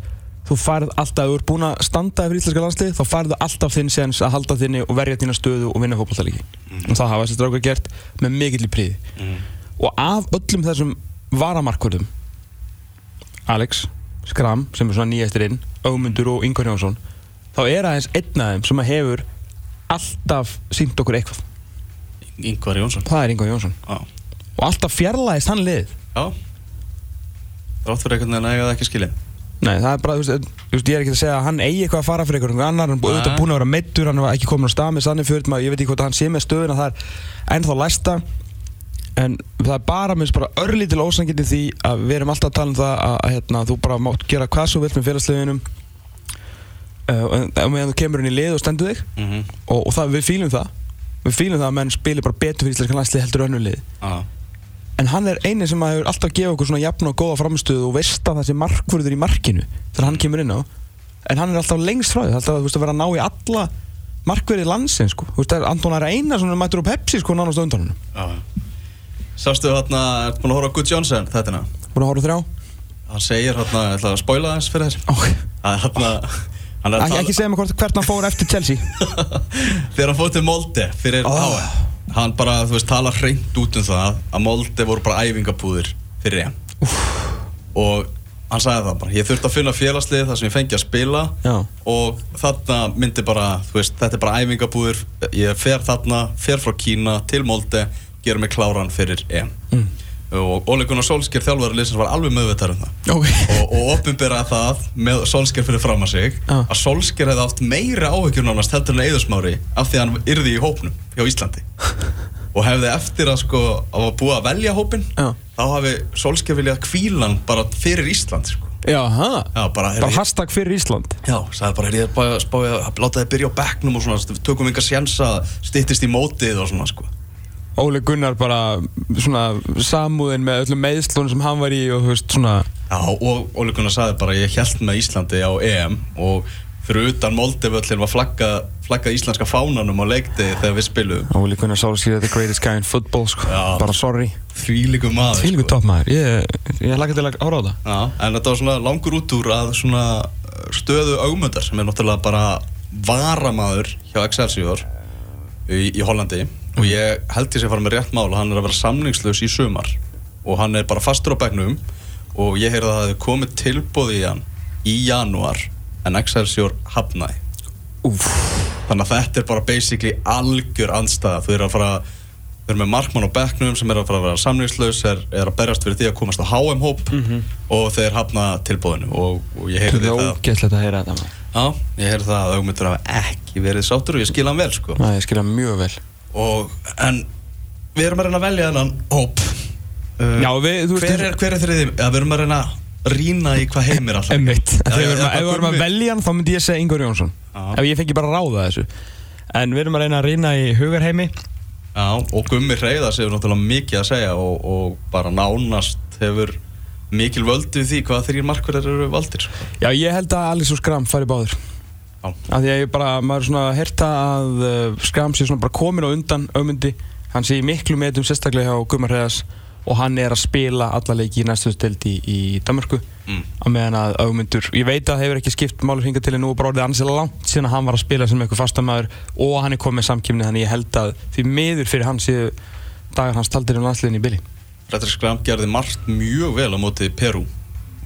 Þú farið alltaf, ef þú ert búin að standa yfir íslenska landslið, þá farið alltaf þinn séns að halda þinni og verja þína stöðu og vinna fótballtalíki og það hafa þessi strákar gert með mikill í príði og af öllum þessum varamarkvörðum Alex, Skram sem er svona nýjastir inn Ögmundur og Ingvar Jónsson þá er aðeins einn af þeim sem að hefur alltaf sínt okkur eitthvað. Ingvar Jónsson. Það er Ingvar Jónsson. Já. Og alltaf fjarlæðist hann lið. Já. Rátt fyrir einhvern veginn að eiga það ekki skilið. Nei, það er bara, þú veist, ég er ekki að segja að hann eigi eitthvað að fara fyrir einhvern annar, hann er auðvitað Nei. búinn að vera meittur, hann var ekki komin á stað með sannir fyrir maður, ég veit ekki hvort hann sé með stöðuna það er ennþá læsta en það er bara, minnst bara örlítil ósangindi því að við erum alltaf að tala um það að, að hérna, þú bara mátt gera hvað svo vilt með félagsliðinum. Uh, en og meðan þú kemur inn í lið og stendur þig. Mm -hmm. og, og það, við fýlum það. Við fýlum það að menn spilir bara betur fyrir íslenska landslið heldur önnu lið. Já. En hann er eini sem að hefur alltaf gefið okkur svona jafn og góða framstöðu og veist að það sé markvörður í markinu þegar hann kemur inn á. En hann er alltaf lengst frá því, alltaf að vera að ná í alla markverði landsins sko. Þú veist, er Anton Æra Einarsson er mættur á Pepsi sko nánast á undanum Já Sástu þarna, ertu búin að horfa á Good Johnson þetta hérna? búin að horfa þrjá Hann segir hérna, ég ætla að spoila þess fyrir þér okay. að hérna hann er að ekki, ekki segja mig hvort, hvert hann fór eftir Chelsea þegar hann fótt til Molde fyrir Oh. HM hann bara, þú veist, tala hreint út um það að Molde voru bara æfingabúðir fyrir hann og hann sagði það bara, ég þurfti að finna félagslið þar sem ég fengi að spila Já. og þarna myndi bara, þú veist, þetta er bara æfingabúður, ég fer þarna, fer frá Kína til Molde, gera mig kláran fyrir EM. Mm. Og Ole Gunnar Solskjær þjálfari liðsins var alveg meðvitað um það. Ok. Og, og opinberaði það með Solskjær fyrir fram að sig, Já. að Solskjær hefði átt meira áhyggjur nánast heldur en Eðursmári af því að hann yrði í hópnum hjá Íslandi. og hefði eftir að sko, að búið að velja hópin, Já. þá hafi Solskjær viljað kvílan bara fyrir Ísland, sko. Já? Já, bara, Bara hashtag fyrir Ísland Já, sagði bara, er ég bara spáði að láta þið byrja á bekknum og svona, tökum enga sjensa styttist í mótið og svona, sko. Óli Gunnar bara svona samúðin með öllum meðslunum sem hann var í og þú veist svona Já, og Óli Gunnar sagði bara, ég held með Íslandi á EM og fyrir utan Moldevöllin var flagga, flagga íslenska fánanum á leikdegi þegar við spiluðum. Óli Gunnar Solskjaer the greatest guy in football sko. Já. bara sorry Þvílíku maður, Fylgur topp maður, ég, ég laka til að ára á það Já, en þetta var svona langur út úr að svona stöðu augmundar sem er náttúrulega bara varamaður hjá Excelsior í, í Hollandi og ég held ég sé að fara með rétt mál hann er að vera samningslaus í sumar. Og hann er bara fastur á begnum og ég heyrði að það hefði komið tilbúð í hann í janúar en Excelsior hafnaði. Úf, þannig að þetta er bara basically algjör andstæða þú eru að fara Við erum með markmann á bekknum sem er að fara að vera samlingslaus, er, er að berjast fyrir því að komast á HM-hóp og þeir hafna tilbúðinu og, og ég heyrði það er það, ógæslegt að heyra þetta já, ég heyrði það að augmyndur hafa ekki verið sáttur og ég skil hann vel sko. Næ, ég skilja mjög vel Og, en við erum að reyna að velja þennan hóp. Uh, Já, við, þú veist hver er, hver er þriði, ja, við erum að reyna að rýna í hvað heimir alltaf. Emmitt, þegar við erum að- ef við erum að velja hann þá myndi ég segja Ingur Jónsson Já. Ef ég fengi bara að ráða þessu En við erum að reyna að reyna í hugarheimi Já, og Gummi Hreyðars hefur náttúrulega mikið að segja og, og bara nánast hefur mikil völdu í því hvað þrýr markverðar eru valdir. sko. Já, ég held að Alice og Skram fari báður. Af því að ég bara, maður svona herta að uh, Skram sé svona bara komin á undan augmyndi Hann sé í miklu metum sérstaklega hjá Gummar Hreðas Og hann er að spila alla leiki í næstu stildi í Danmarku Mm. Á meðan að augmyndur, ég veit að það hefur ekki skipt málur hingað til en nú bara orðið ansilega langt síðan að hann var að spila sem eitthvað fastamæður og hann er komið samkjöfni þannig ég held að því miður fyrir hann séu dagar hans taldir um landsliðin í Billy Fredrik Skram gerði margt mjög vel á móti Peru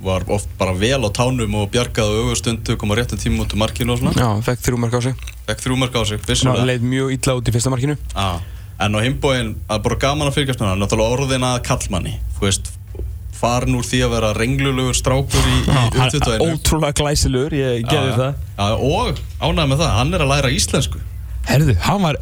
var oft bara vel á tánum og bjargaði á augustundu kom á réttum tíma út úr markinu og svona. Já, fekk þrjú mörg á sig. Fekk þrjú mörg á sig, vissulega. Leið mjög illa út í fyrsta markinu. Ah. en á himbóin, að bara gaman að fylgjast með hann náttúrulega orðin að kallmanni þú veist, farin úr því að vera renglulegur strákur í, í er U21 Ótrúlega glæsilegur, ég geði það. Já, og ánægð með það, hann er að læra íslensku. Herðu, hann var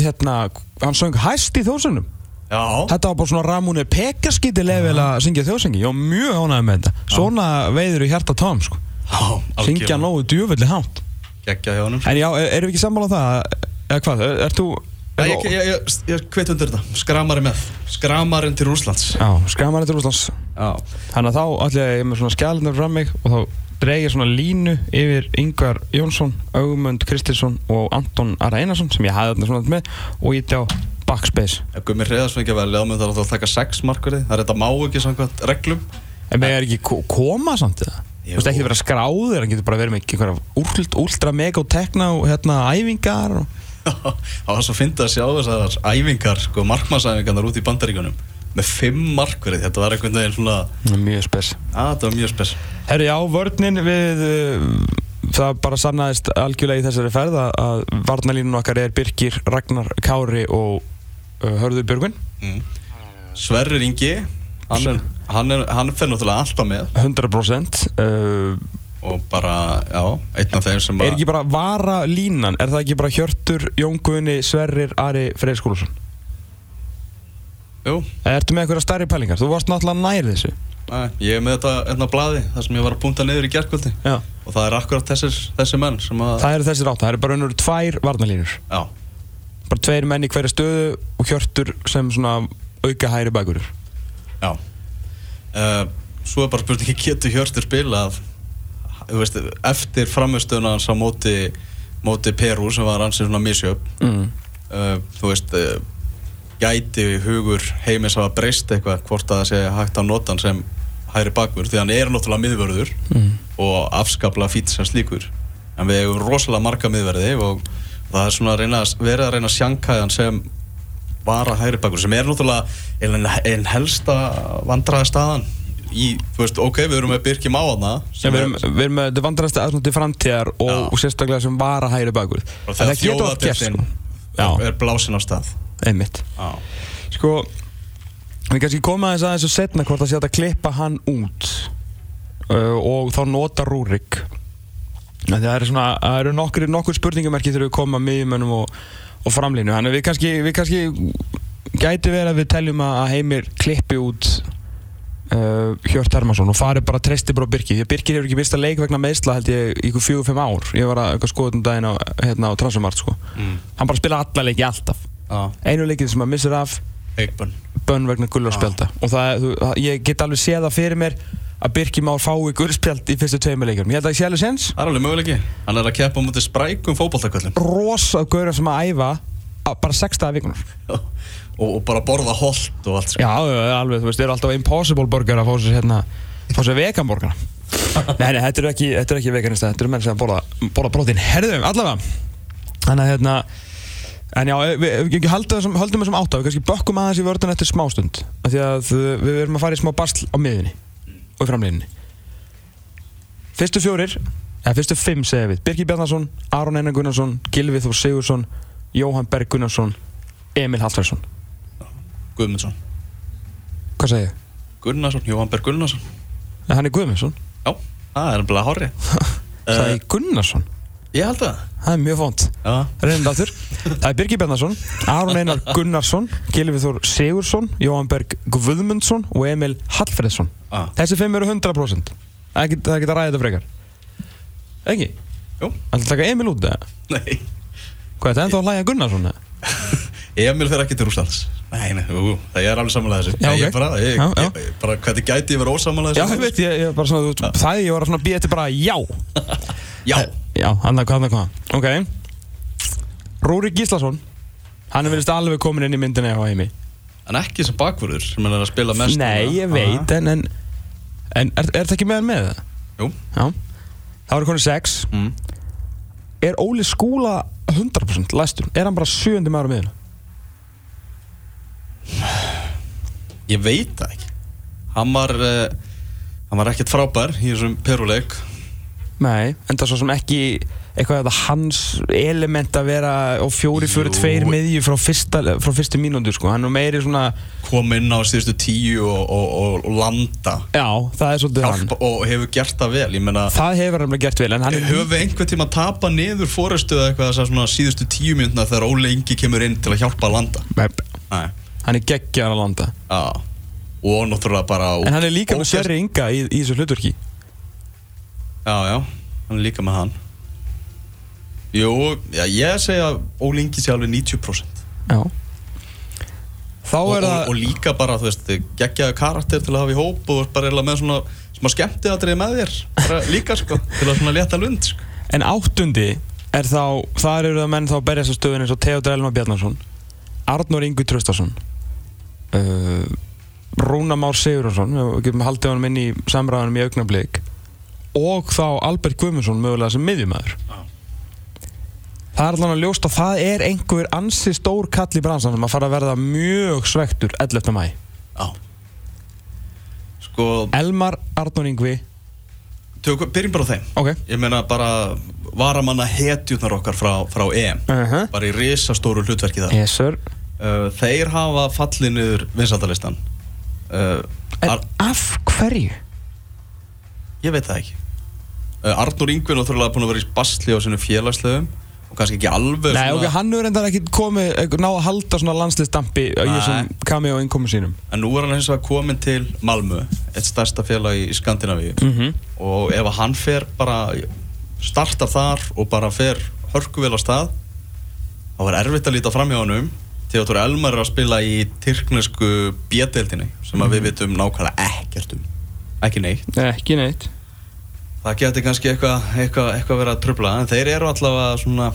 hérna, hann söng hæst í þjóðsögnum já, Þetta var bara svona Ramóni Pekkaskiti level að syngja þjóðsöngi Ég var mjög ánægð með þetta. Svona veiður í hjarta tóm, sko. Já Syngja nógu djúvillig hátt. Geggja hjá honum. En já, er- erum við ekki sammála um það? Eða hvað, er, er þú Nei, ég, ég, ég, ég hveit undir þetta, skramari með. Skramarinn til Rúslands Já, skamar þetta Rúslands Já, Þannig að þá ætla ég með svona skjælindar fram mig og þá dreg ég svona línu yfir Yngvar Jónsson, Augmund Kristinsson og Anton Ara Einarsson sem ég hafði þarna svona með og ítti á backspace. Ef Gummi Hreðars fengið vel, þá myndi það að taka sex markverði Það er þetta má ekki samkvæmt reglum. En með er ekki ko- koma samt eða? Þú veist ekki vera skráður, hann getur bara verið með einhverja ult, ultra mega og tekna og hérna æfingar og... Það var svo fyndið að sjá þessar æfingar, sko, markmannsæfingarnar út í bandaríkunum með fimm markverði, þetta var einhvern veginn svona Mjög spes. Að þetta var mjög spes. Herri, já, vörninn við uh, það bara sannaðist algjörlega í þessari ferð að, að varnalínun okkar er Birgir, Ragnar, Kári og Hörður Björgvin mm. Sverrir Ingi hann, hann, er, hann fer náttúrulega alltaf með 100% uh, og bara, já, einn af þeim sem Er ekki bara vara línan, er það ekki bara Hjörtur, Jón Guðni, Sverrir, Ari, Freyr Skúlusson? Jú, ertu með einhverja stærri pælingar? Þú varst náttúrulega nær þessu Nei, ég er með þetta enn á blaði þar sem ég var að punta niður í gerkvöldi Já. og það er akkurat þessir, þessir menn að Það eru þessir átta, það eru bara unnur tvær varnalínur já, Bara tveir menn í hverja stöðu og Hjörtur sem svona auka hæri bakur já. Uh, svo er bara spurningi getur Hjörtur spilað veist, eftir framistöðuna hans á móti móti Peru sem var ansið svona misjöp mm. uh, þú veist uh, gæti hugur heimis hafa breyst eitthvað hvort að það sé hægt að nota hann sem hægri bakvörð því hann er náttúrulega miðvörður Mm. og afskaplega fýtt sem slíkur. En við hefum rosalega marga miðverði og það er svona að reyna, verið að reyna að sjanka hann sem vara hægri bakvörð sem er náttúrulega einn ein helsta vandraða staðan í, þú veist, ok, við erum með Birki Máana sem við erum, við erum með þetta vandrarasta aðsnátt til framtíðar og, og sérstaklega sem var að hægri bakur. Og þegar þjóðadeildin Já. er blásin á stað. Einmitt. Já, Sko, við kannski koma aðeins aðeins og setna hvort að sé að klippa hann út uh, og þá nota Rúrik Það eru eru nokkur, nokkur spurningamerki þegar við koma miðjumönnum og, og framlínu. Þannig að við kannski, við kannski gæti verið að við teljum að að Heimir klippi út uh, Hjört Hermansson og fari bara treysti bara á Birki. Því að Birkir hefur ekki mista leik vegna meðsla held ég ykkur fjögur, fimm ár. Ég var að skoða um daginn á, hérna, á Transfermart sko. Mm. hann bara spila alla leiki alltaf. Já, einu leikið sem hann missir af bönn. Vegna gullarspjálta og það, þú, ég get alveg séð það fyrir mér að Birki Már fái gullarspjald í fyrstu tveimur leikjum. Ég held að ég sé alveg sens Það er alveg möguleiki. Hann er að keppa á mútið sprækum fótboltaköllum. Rosa gauðra sem að æfa að bara sex dagar vikunar og, og bara borða holt og allt sko. já, alveg, þú veist, þeir eru alltaf impossible burger að fá sér hérna fá sér vegan burgera nei, nei, þetta er ekki, þetta er ekki veganista þetta eru menn sem borða, borða brótin herðum, allavega þannig að hérna En já, við, við, höldum þessum, þessum átta, við kannski bökkum aðeins í vörðun eftir smástund af Því að við erum að fara í smá basl á miðunni og í framlýninni Fyrstu fjórir, eða fyrstu fimm segja við. Birgir Bjarnason, Aron Einar Gunnarsson, Gilvi Þór Sigursson, Jóhann Berg Gunnarsson, Emil Hallfræðsson Guðmundsson. Hvað segja ég? Gunnarsson, Jóhann Berg Gunnarsson. Nei, Hann er Guðmundsson, Já, það er bara sagði ég Gunnarsson Ég held það. Það er mjög fónt Já, Reynda aftur Það er Birgir Bjarnason, Aron Einar Gunnarsson Gilvi Þór Sigursson, Jóhann Berg Guðmundsson og Emil Hallfræðsson ah. Þessi fimm eru 100% Það geta, geta ræðið þetta frekar. Ekki? Jú, Það taka Emil út eða? nei. Hvað er þetta ennþá að hlæja Gunnarsson eða? Emil fer ekki til Rúslands Nei, nei, ú, það er alveg samanlega þessu. Já, ok. ég bara, ég, Já, já. Ég, bara, hvernig gæti ég vera ósamanlega Já, ég veit, ég, bara svona, þú, það ég var að svona býja eftir bara já. Já, Já, hann að hvað, hann að hvað? Ok. Rúri Gíslason Hann er verið alveg komin inn í myndinni á heimi en ekki sem bakvörður sem er að spila mest Nei, ég veit, en En, en er, er það ekki með hann með? Það? Jú. Já. Það voru konið sex. Mm. Er Óli Skúla 100% læstur? Er hann bara sjöndi maður á miðuna? Ég veit það ekki. Hann var uh, Hann var ekkert frábær í þessum peruleik Nei, en það er svo sem ekki eitthvað að hans element að vera og fjóri fyrir Jú. tveir miðju frá, frá fyrstu mínúndu sko. hann er meiri svona Kom inn á síðustu tíu og, og, og, landa. Já, það er svolítið hann. Hjálpa, Og hefur gert það vel Ég meina það hefur hann gert vel en hann Höfum við einhvern tíma að tapa niður fórustu eða eitthvað þess að síðustu tíu mínútna þegar Óli Ingi kemur inn til að hjálpa að landa? Nei, hann er geggjar að landa. Já. Og náttúrulega bara en hann er líka með Sverri Inga í, í þessu hlutverki Já, já, hann er líka með hann. Jú, já, ég segja að Óli Ingi sé alveg 90% já. Þá og, er og, það og líka bara, þú veist, geggjaði karakter til að hafa í hóp og bara eiginlega með svona smá skemmti aðrið með þér. Bara líka, sko, til að svona létta lund, sko. En áttundi er þá þar eru það menn þá að berjast á stöðun eins og Theodor Elmar Bjarnarsson Arnór Ingu Traustason uh, Rúna Már Sigurðarsson við getum haldið honum inn í samræðanum í augnablík og þá Albert Guðmundsson mögulega sem miðjumæður Já. það er allan að ljósta að það er einhver ansi stór kall í bransan sem að fara að verða mjög svektur 11. mæ Já. Sko, Elmar Arnór Ingvi tökum, byrjum bara á þeim. Ok. Ég meina bara varamanna hetjurnar okkar frá, frá EM uh -huh. bara í risastóru hlutverki þar. Yes uh, Þeir hafa fallið niður vinsaldalistan uh, af hverju? Ég veit það ekki Arnur Ingvin er náttúrulega búin að vera í basli á sinu félagslegum og kannski ekki alveg Nei, ok, hann hefur endar ekki komið, ná að halda svona landsliðstampi í Nei. þessum cameo innkomu sínum. En nú er hann eins og að komin til Malmö eitt stærsta félag í Skandinavíu. Mm -hmm. og ef hann fer bara startar þar og bara fer hörkuvel á stað þá er erfitt að líta fram hjá honum. Theodor Elmar er að spila í tyrknesku bjedeldinni sem að við vitum nákvæmlega ekkert um. Ekki neitt. Ekki neitt það geti kannski eitthvað eitthva, eitthva verið að tröfla en þeir eru allavega svona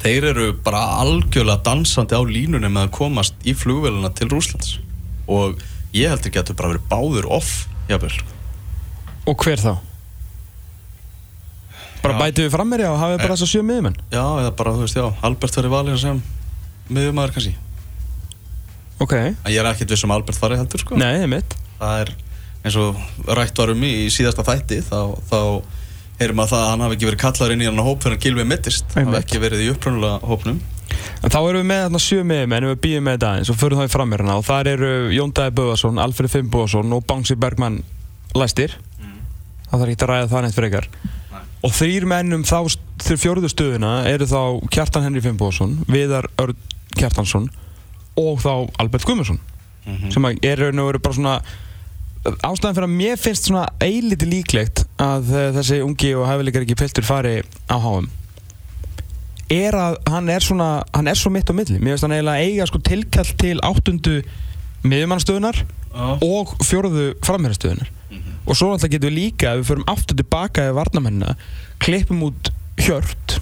þeir eru bara algjörlega dansandi á línunni með að komast í flugvelina til Rúslands og ég heldur getur bara verið báður off jafnvel. Og hver þá? Bara Já. bætið við fram meiri og hafið bara þess að sjö miðumenn já eða bara þú veist já Albert verið valið sem miðjumæður kannski. Ok. En ég er ekkert viss um Albert farið heldur sko. Nei, er mitt það er eins og rætt varum í, síðasta þætti þá, þá heyrum að það að hann hafi ekki verið kallar inn í hann hóp fyrir að Gilvi mittist hafi Einmitt. ekki verið í upprunulega hópnum. En þá erum við með þarna sjö miðum en við býðum með þetta aðeins og förum þá í framherna og þar eru Jón Dæði Böðarsson, Alfred Finnbóðarsson og Bangsi Bergmann læstir. Það þarf ekki að ræða það neitt fyrir ykkar og þrýr mennum þá til fjórðu stöðuna eru þá Kjartan Henry Finnbóðarsson Viðar Örn Kjartansson og þá Albert Guðmundsson. Sem að er raun og veru bara svona ástæðan fyrir að mér finnst svona eiliti líklegt að eh, þessi ungi og hæfileikar ekki piltur fari á háum er að hann er svona hann er svo mitt á milli. Mér finnst hann eiginlega eiga sko tilkall til áttundu miðjumannstöðunar og fjóruðu framherrastöðunar og svo náttúrulega getum við líka við förum aftur tilbaka í varnamennina klippum út hjört.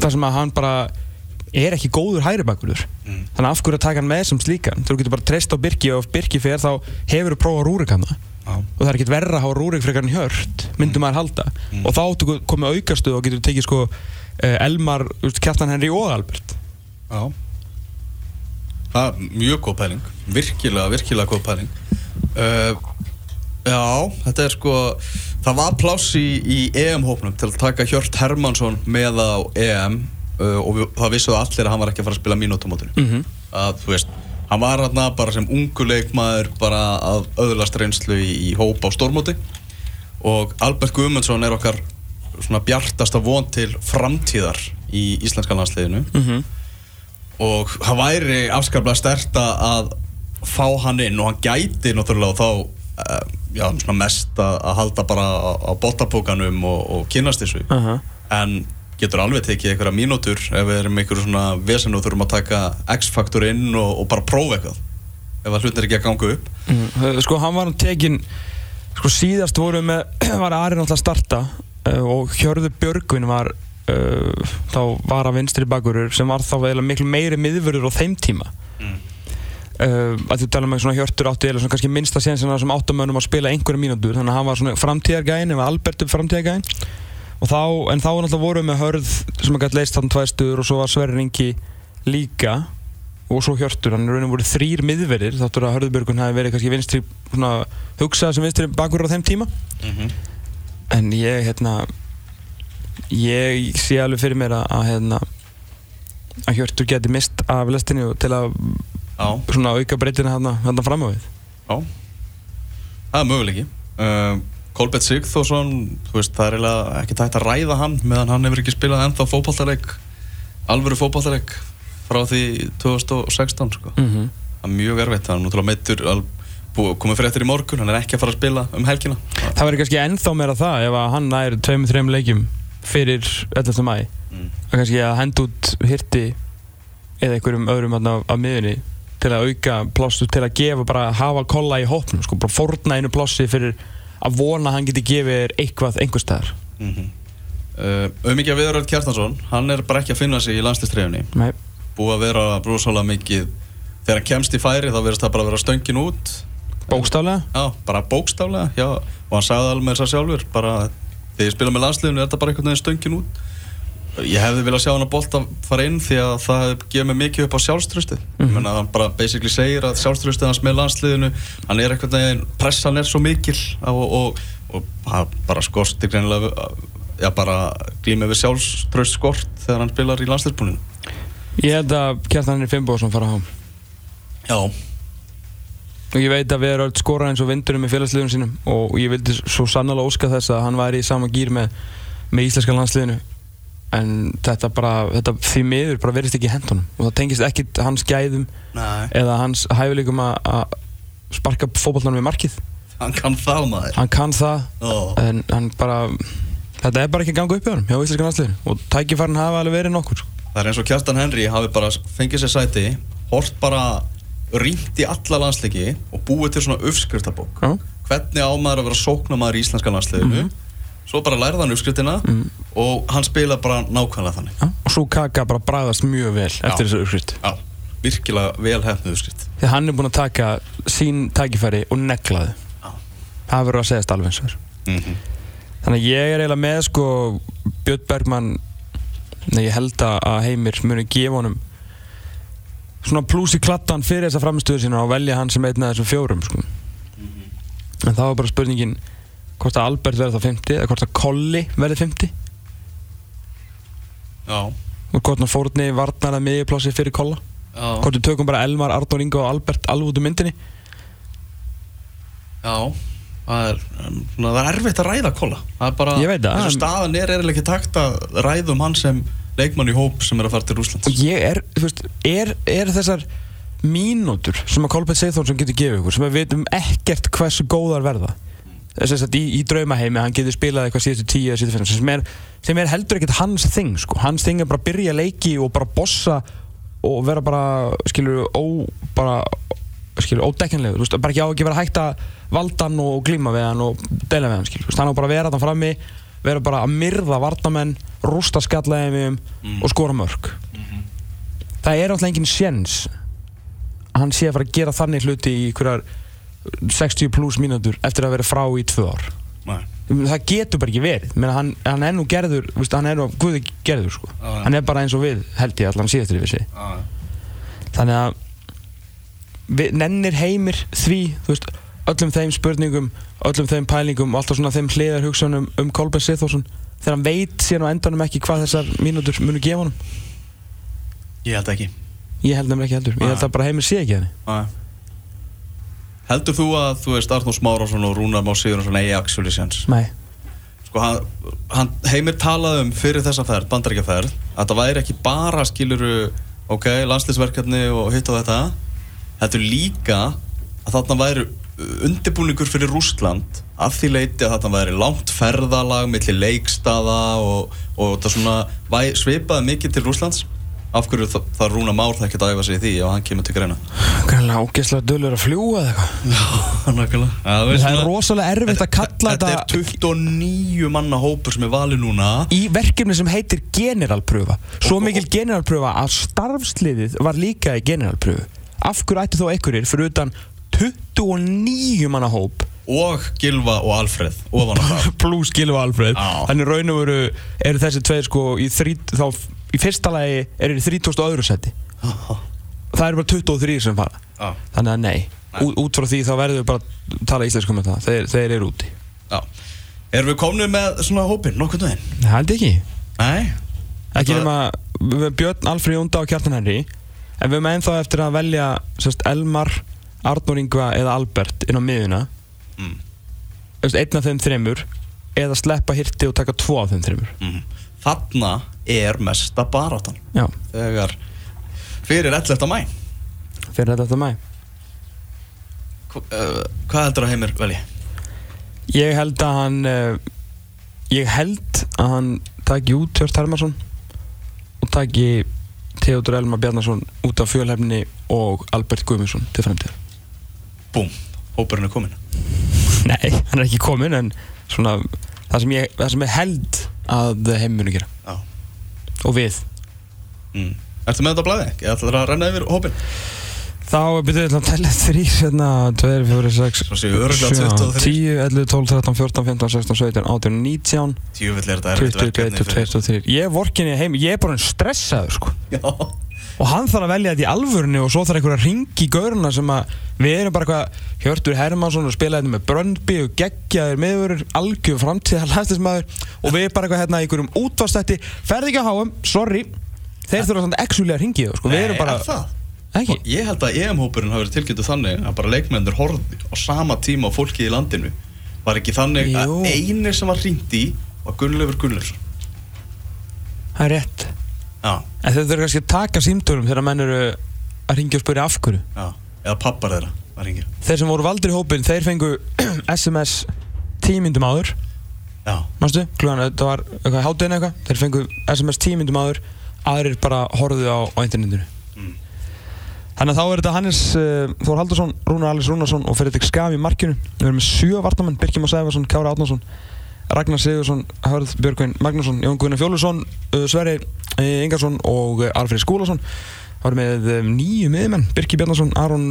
Þar sem að hann bara er ekki góður hægri bakurður þannig að af hverju að taka hann með sem slíkan? Þú getur bara treyst á Birki og ef Birki fer þá hefur þú prófað Rúrik hann. Og það er ekkert verra að hafa Rúrik frekar en hjört myndum maður halda. Og þá áttu komið aukastuð og getur tekið sko eh, Elmar, Kjartan Henry og Albert. Já. Það er mjög góð pæling. Virkilega, virkilega góð pæling. Uh, Já, þetta er sko Það var pláss í, í EM-hópnum til að taka Hjört Hermansson með á EM uh, og við, það vissuðu allir að hann var ekki að fara að spila mínútumótinu Mhm. að þú veist hann var hérna bara sem ungu leikmaður bara að öðlast reynslu í, í hóp á stórmóti og Albert Guðmundsson er okkar svona bjartasta von til framtíðar í íslenska landsliðinu Mhm. og það væri afskaplega stert að fá hann inn og hann gæti náttúrulega þá uh, já, mest að, að halda bara á, á botapókanum og, og kynast þessu Aha. en getur alveg tekið einhverja mínútur ef við erum einhverju svona vesen og þurfum að taka X-faktor inn og, og bara prófa eitthvað ef að hlutin er ekki að ganga upp. Mm, Sko hann var tekin Sko síðast voru með var Ari náttúrulega að starta uh, og Hjörður Björgvin var uh, þá var að vinstri bakurur sem var þá eiginlega miklu meiri miðvörður á þeim tíma. Mm. uh, að þú tala með svona Hjörtur átti eða svona kannski minnsta séns en það sem áttamönnum að spila einhverja mínútur þannig að hann var svona framtíðargæin eða Albert upp framtíðargæin og þá, en þá náttúrulega voru með hörð sem að gæti leist þannig tvær stuður og svo var Sverri Ringi líka og svo Hjörtur, hann er raunin voru þrýr miðverðir þáttur að Hörðubjörgun hafi verið kannski vinstri svona, hugsað sem vinstri bakur á þeim tíma. En ég hérna ég sé alveg fyrir mér að, að hérna að Hjörtur geti mist af lestinni og til að Já, svona auka breytina hérna fram á við. Já. Það er möguleiki. Uh, Kolbett Sigþórsson, það er ekki tægt að ræða hann meðan hann hefur ekki spilað ennþá fótballtarleik alvöru fótballtarleik frá því 2016 sko. mm -hmm. það er mjög erfitt, það er náttúrulega meittur komið fyrir eftir í morgun, hann er ekki að fara að spila um helgina það verður kannski ennþá meira það ef hann tveim, þreim leikjum fyrir 11. mæ Mm. kannski að henda út hirti eða einhverjum öðrum hérna af miðunni til að auka plássu til að gefa bara hafa kolla í hópnum sko, bara forna einu plássi fyrir að vona að hann geti gefið þér eitthvað einhver staðar mm -hmm. uh, Auðmikið Viðaröld Kjartansson hann er bara ekki að finna sig í landslistreifinni Nei. búið að vera brúsálega mikið þegar hann kemst í færi þá verðist það bara að vera stöngin út bókstaflega já, bara bókstaflega já. og hann sagði alveg þess að sjálfur bara þegar ég spila með landsliðinu er þetta bara einhvern veginn stöngin út ég hefði viljað sjá hann að bolta fara inn því að það gefur mig mikið upp á sjálfströstið mm. -hmm. hann bara basically segir að sjálfströstið hans með landsliðinu hann er einhvern veginn, pressan er svo mikil og, og, og hann bara skorti greinilega já bara glýmið við sjálfströst skort þegar hann spilar í landsliðsbúninu ég held að Kjartan Henry Finnbóðsson fara á hann já, og ég veit að við erum öll skora eins og vindurinn með félagsliðunum sínum og ég vildi svo sannlega óska þess að hann væri í sama gýr með, með íslenska landsliðinu en þetta bara, þetta því miður bara verðist ekki í hendunum og það tengist ekkit hans gæðum nei, eða hans hæfileikum að sparka fótballtanum við markið hann kann það maður hann kann það Ó. en hann bara þetta er bara ekki ganga upp í honum hjá íslenska landsliðinu og tækifærin hafa alveg verið nokkur sko. Það er eins og Kjartan Henry hafi bara fengið sér sæti, hort bara rýnt í alla landsleiki og búið til svona uppskriftabók. Já. Hvernig á maður að vera sóknamaður í íslenska landsliðinu. Svo bara lærði hann uppskriftina og hann spila bara nákvæmlega þannig. Já, og svo kaka bara bræðast mjög vel eftir þessu uppskrift Já, virkilega vel hefnuð uppskrift. því hann er búinn að taka sín tækifæri og negla þau Já. það verður að segjast alveg eins og Mm þannig að ég er eiginlega með sko Björn Bergmann nei, ég held að Heimir muni gefa honum svona plús í klattan fyrir þessa framistöðu sína og velja hann sem einn af þessum fjórum sko. en þá er bara spurningin hvort að Albert verður þá 50 eða hvort að Kolli verður 50 Já, og hvort hann fórni varnar að miðjuplássi fyrir Kolla? Já, hvort við tökum bara Elmar, Arnór Ingo og Albert alveg út úr myndinni? Já. Það er, það er erfitt að ræða kolla. Það er bara, Ég veit það, en- staðan er eiginlega ekki takt að ræða um hann sem leikmann í hóp sem er að fara til Rúslands og ég er, þú veist, er, er þessar mínútur sem að Kolbjörn Seithónsson getur gefið ykkur sem við veitum ekkert hversu góðar verða þess að í, í draumaheimi hann getur spilað eitthvað síðustu tíu eða síðustu fimm sem er, sem er heldur ekkert hans þing sko. hans þing er bara að byrja leiki og bara bossa og vera bara skilur ó, bara skilur veist, bara ekki á ekki vera hægt að valda hann og glíma við hann og deila við hann, skilur, hann á bara að vera þann frammi vera bara að myrða varnamenn rústa skallaðið og skora mörg það er alltaf engin sjens að hann sé að fara að gera þannig hluti í einhverjar 60 pluss mínútur eftir að vera frá í tvö ár. Nei. það getur bara ekki verið. Menna, hann, hann er nú gerður, veist, hann er nú guði gerður sko. Já. hann er bara eins og við held ég allan síðastur yfir sig Já, þannig að við, nennir heimir því veist, öllum þeim spurningum öllum þeim pælingum og alltaf svona þeim hliðar hugsunum um Kolbjörn Sithórsson þegar hann veit síðan á endanum ekki hvað þessar mínútur munu gefa honum. Ég held ekki. Ég held nefnilega ekki heldur, ég held að bara heimir sé ekki henni. Nei. Heldur þú að, þú veist, Arnór Smárásson og Rúnar Má Sigurðarsson eigi actually sense? nei, Sko, hann, hann heimir talaði um fyrir þessa ferð, bandaríkjaferð að það væri ekki bara, skiluru ok, landslýsverkefni og hitt og þetta Þetta er líka að þarna væri undirbúningur fyrir Rússland af því leiti að þarna væri langt ferðalag millir leikstaða og, og það svona svipaði mikið til Rússlands af hverju það, það Rúna Már það ekki að æfa sig í því ef hann kemur til greina? Greinlega ógeðslega dölur að fljúa eða eitthvað. Já, nákvæmlega. Það er rosalega erfitt að kalla Þetta þetta, er 29 manna hópur sem er valið núna. Í verkefni sem heitir generalpröfa svo mikil generalpröfa að starfsliðið var líka í generalpröfu af hverju ætti þó einhverjir fyrir utan 29 manna hóp? Og Gilva og Alfreð ofan á það. Pluss Gilva Alfred Já. þannig raun og veru eru þessi tveir sko í, þrí, þá, í fyrsta lagi eru í 30. og öðru seti það eru bara 23 sem fara Já. þannig að nei, Nei. Ú, út frá því þá verður við bara að tala íslensku með það þeir, þeir eru úti Já. Erum við komnið með svona hópin, nokkurn veginn? það held ekki Nei ekki Það- nema við erum Björn, Alfred Jónda og Kjartan Henry en við erum ennþá eftir að velja sérst, Elmar, Arnór Ingva eða Albert inn á miðuna Mm. Einn af þeim þreymur eða sleppa hirti og taka tvo af þeim þreymur mm. Þarna er mesta baráttan já, Þegar fyrir 11. mæ fyrir þetta mæ Hva- uh, Hvað heldur að heimir velji? Ég held að hann uh, Ég held að hann taki út Hjört Hermansson og taki Theodor Elmar Bjarnason út af fjölhefni og Albert Guðmundsson til fremtíðar Búm, hópurinn er komin Nei, hann er ekki komin en svona það sem ég, það sem ég held að heimunu gera. Já og við. Mm. Ertu með þetta á blæði? Ég ætla að renna yfir hópin Þá byrjuðu við að tella þrýr hérna. 2, 4, 6, Svo séu örugglega 23. 10, 11, 12, 13, 14, 15, 16, 17, 18, 19 Tjúvill er þetta erfitt 20, verkefni 21, 22, 23 Ég vorkinni heim, ég er bara en stressaður sko. Já og hann þarf að velja þetta í alvörunni og svo þarf einhver að ringi í gauruna sem að við erum bara eitthvað Hjörtur Hermansson og spila þetta með Bröndby og geggjaður meðverur, algjör framtíðar landslismæður og við bara eitthvað hérna í einhverjum útvastætti, ferði ekki að háum, sorry. Þeir þurfa svona actually að ringi sko, erum bara, er það? ekki? Og Ég held að EM-hópurinn hafi verið tilkynntu þannig að bara leikmennir horfði á sama tíma á fólki í landinu. Var ekki þannig Jú. að eini sem var hringt í var Gunnleifur Gunnleifsson það er rétt Já, en þeir þurfa kannski að taka símtölum þegar menn eru að ringja og spyrja af hverju. Já, eða pappar þeirra var hringið þeir sem voru valdir í hópin, þeir fengu SMS tímyndum áður. Já, Mástu, klugan, þetta var eitthvað hátinn eitthvað. Þeir fengu SMS tímyndum áður. Aðrir bara horfðu á, á internetinu. Mm. Þannig að þá er þetta Hannes uh, Þór Haldursson, Rúnar Alice Rúnarsson og Fredrik Skaf í markinu. Við erum með sjö vartamenn Birkjum og Sæfarsson, Kára Átnarsson Ragnar Sigursson, Hörð Björgvin Magnússon Jón Guðnar Fjólusson, uh, Sverri uh, Ingarsson og uh, Alfred Skúlason. Það var með um, nýju miðmenn Birki Bjarnarsson, Aron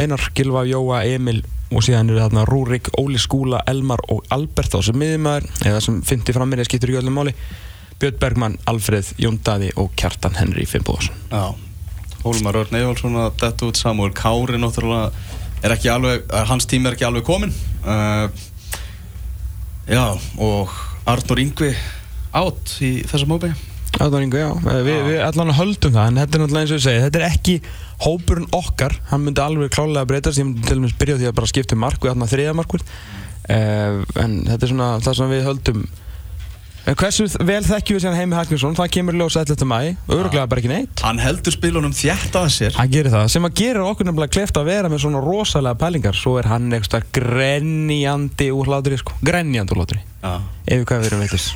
Einar, Gilva, Jóa, Emil og síðan eru þarna Rúrik, Óli Skúla, Elmar og Albert á sem miðmaður eða sem fyndi fram mér, skiptir ekki öllum máli. Björn Bergmann, Alfreð, Jón Daði og Kjartan Henry Finnbóðarsson já. Hólmar Örn Eyjálsson að detta út Samuel Kári náttúrulega er ekki alveg, hans tími er ekki alveg komin uh, Já, og Arnur Ingvi átt í þessa mópi Áttan Ingo, já, Eh, við, við allan höldum það en þetta er náttúrulega eins og ég segi, þetta er ekki hópurinn okkar, hann myndi alveg klálega breytast, ég myndi til dæmis byrja á því að bara skipta um mark og þarna þriða markvörð. Uh, en þetta er svona það sem við höldum hversu vel þekkjum við síðan Heimi Hallgrímsson? Það kemur ljós 11. mæ, öruglega bara ekki neitt. Hann heldur spilunum þjætt að sér. Hann gerir það, sem að gera okkur nefnilega kleft að vera með svona rosalega pælingar, svo er hann eitthvað grenjandi úr hlátri sko, grenjandi úr hlátri Já yfir hvað við erum veitis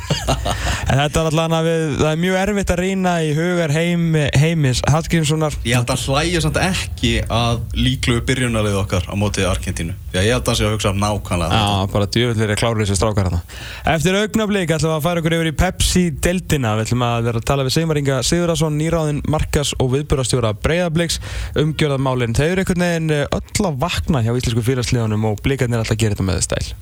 en þetta er allan að við, það er mjög erfitt að rýna í hugar heim, heimis Hallgrímssonar. Ég held að hlæja samt ekki að líkluðu byrjunarlið okkar á móti Argentínu. Því að ég held að hann sé að hugsa nákvæmlega. Já, bara djöfullir er klárir þessi strákar hérna Eftir augnablík ætlum við að fara okkur yfir í Pepsi-deltina Við ætlum að vera að tala við Sigmar Inga Sigurðarsson, nýráðinn Markas og viðburastjóra Breiðablíks Umgjörðamálinn, þau eru einhvern veginn öll að vakna hjá íslensku félagsliðunum og blíkarnir alltaf gera þetta með stæl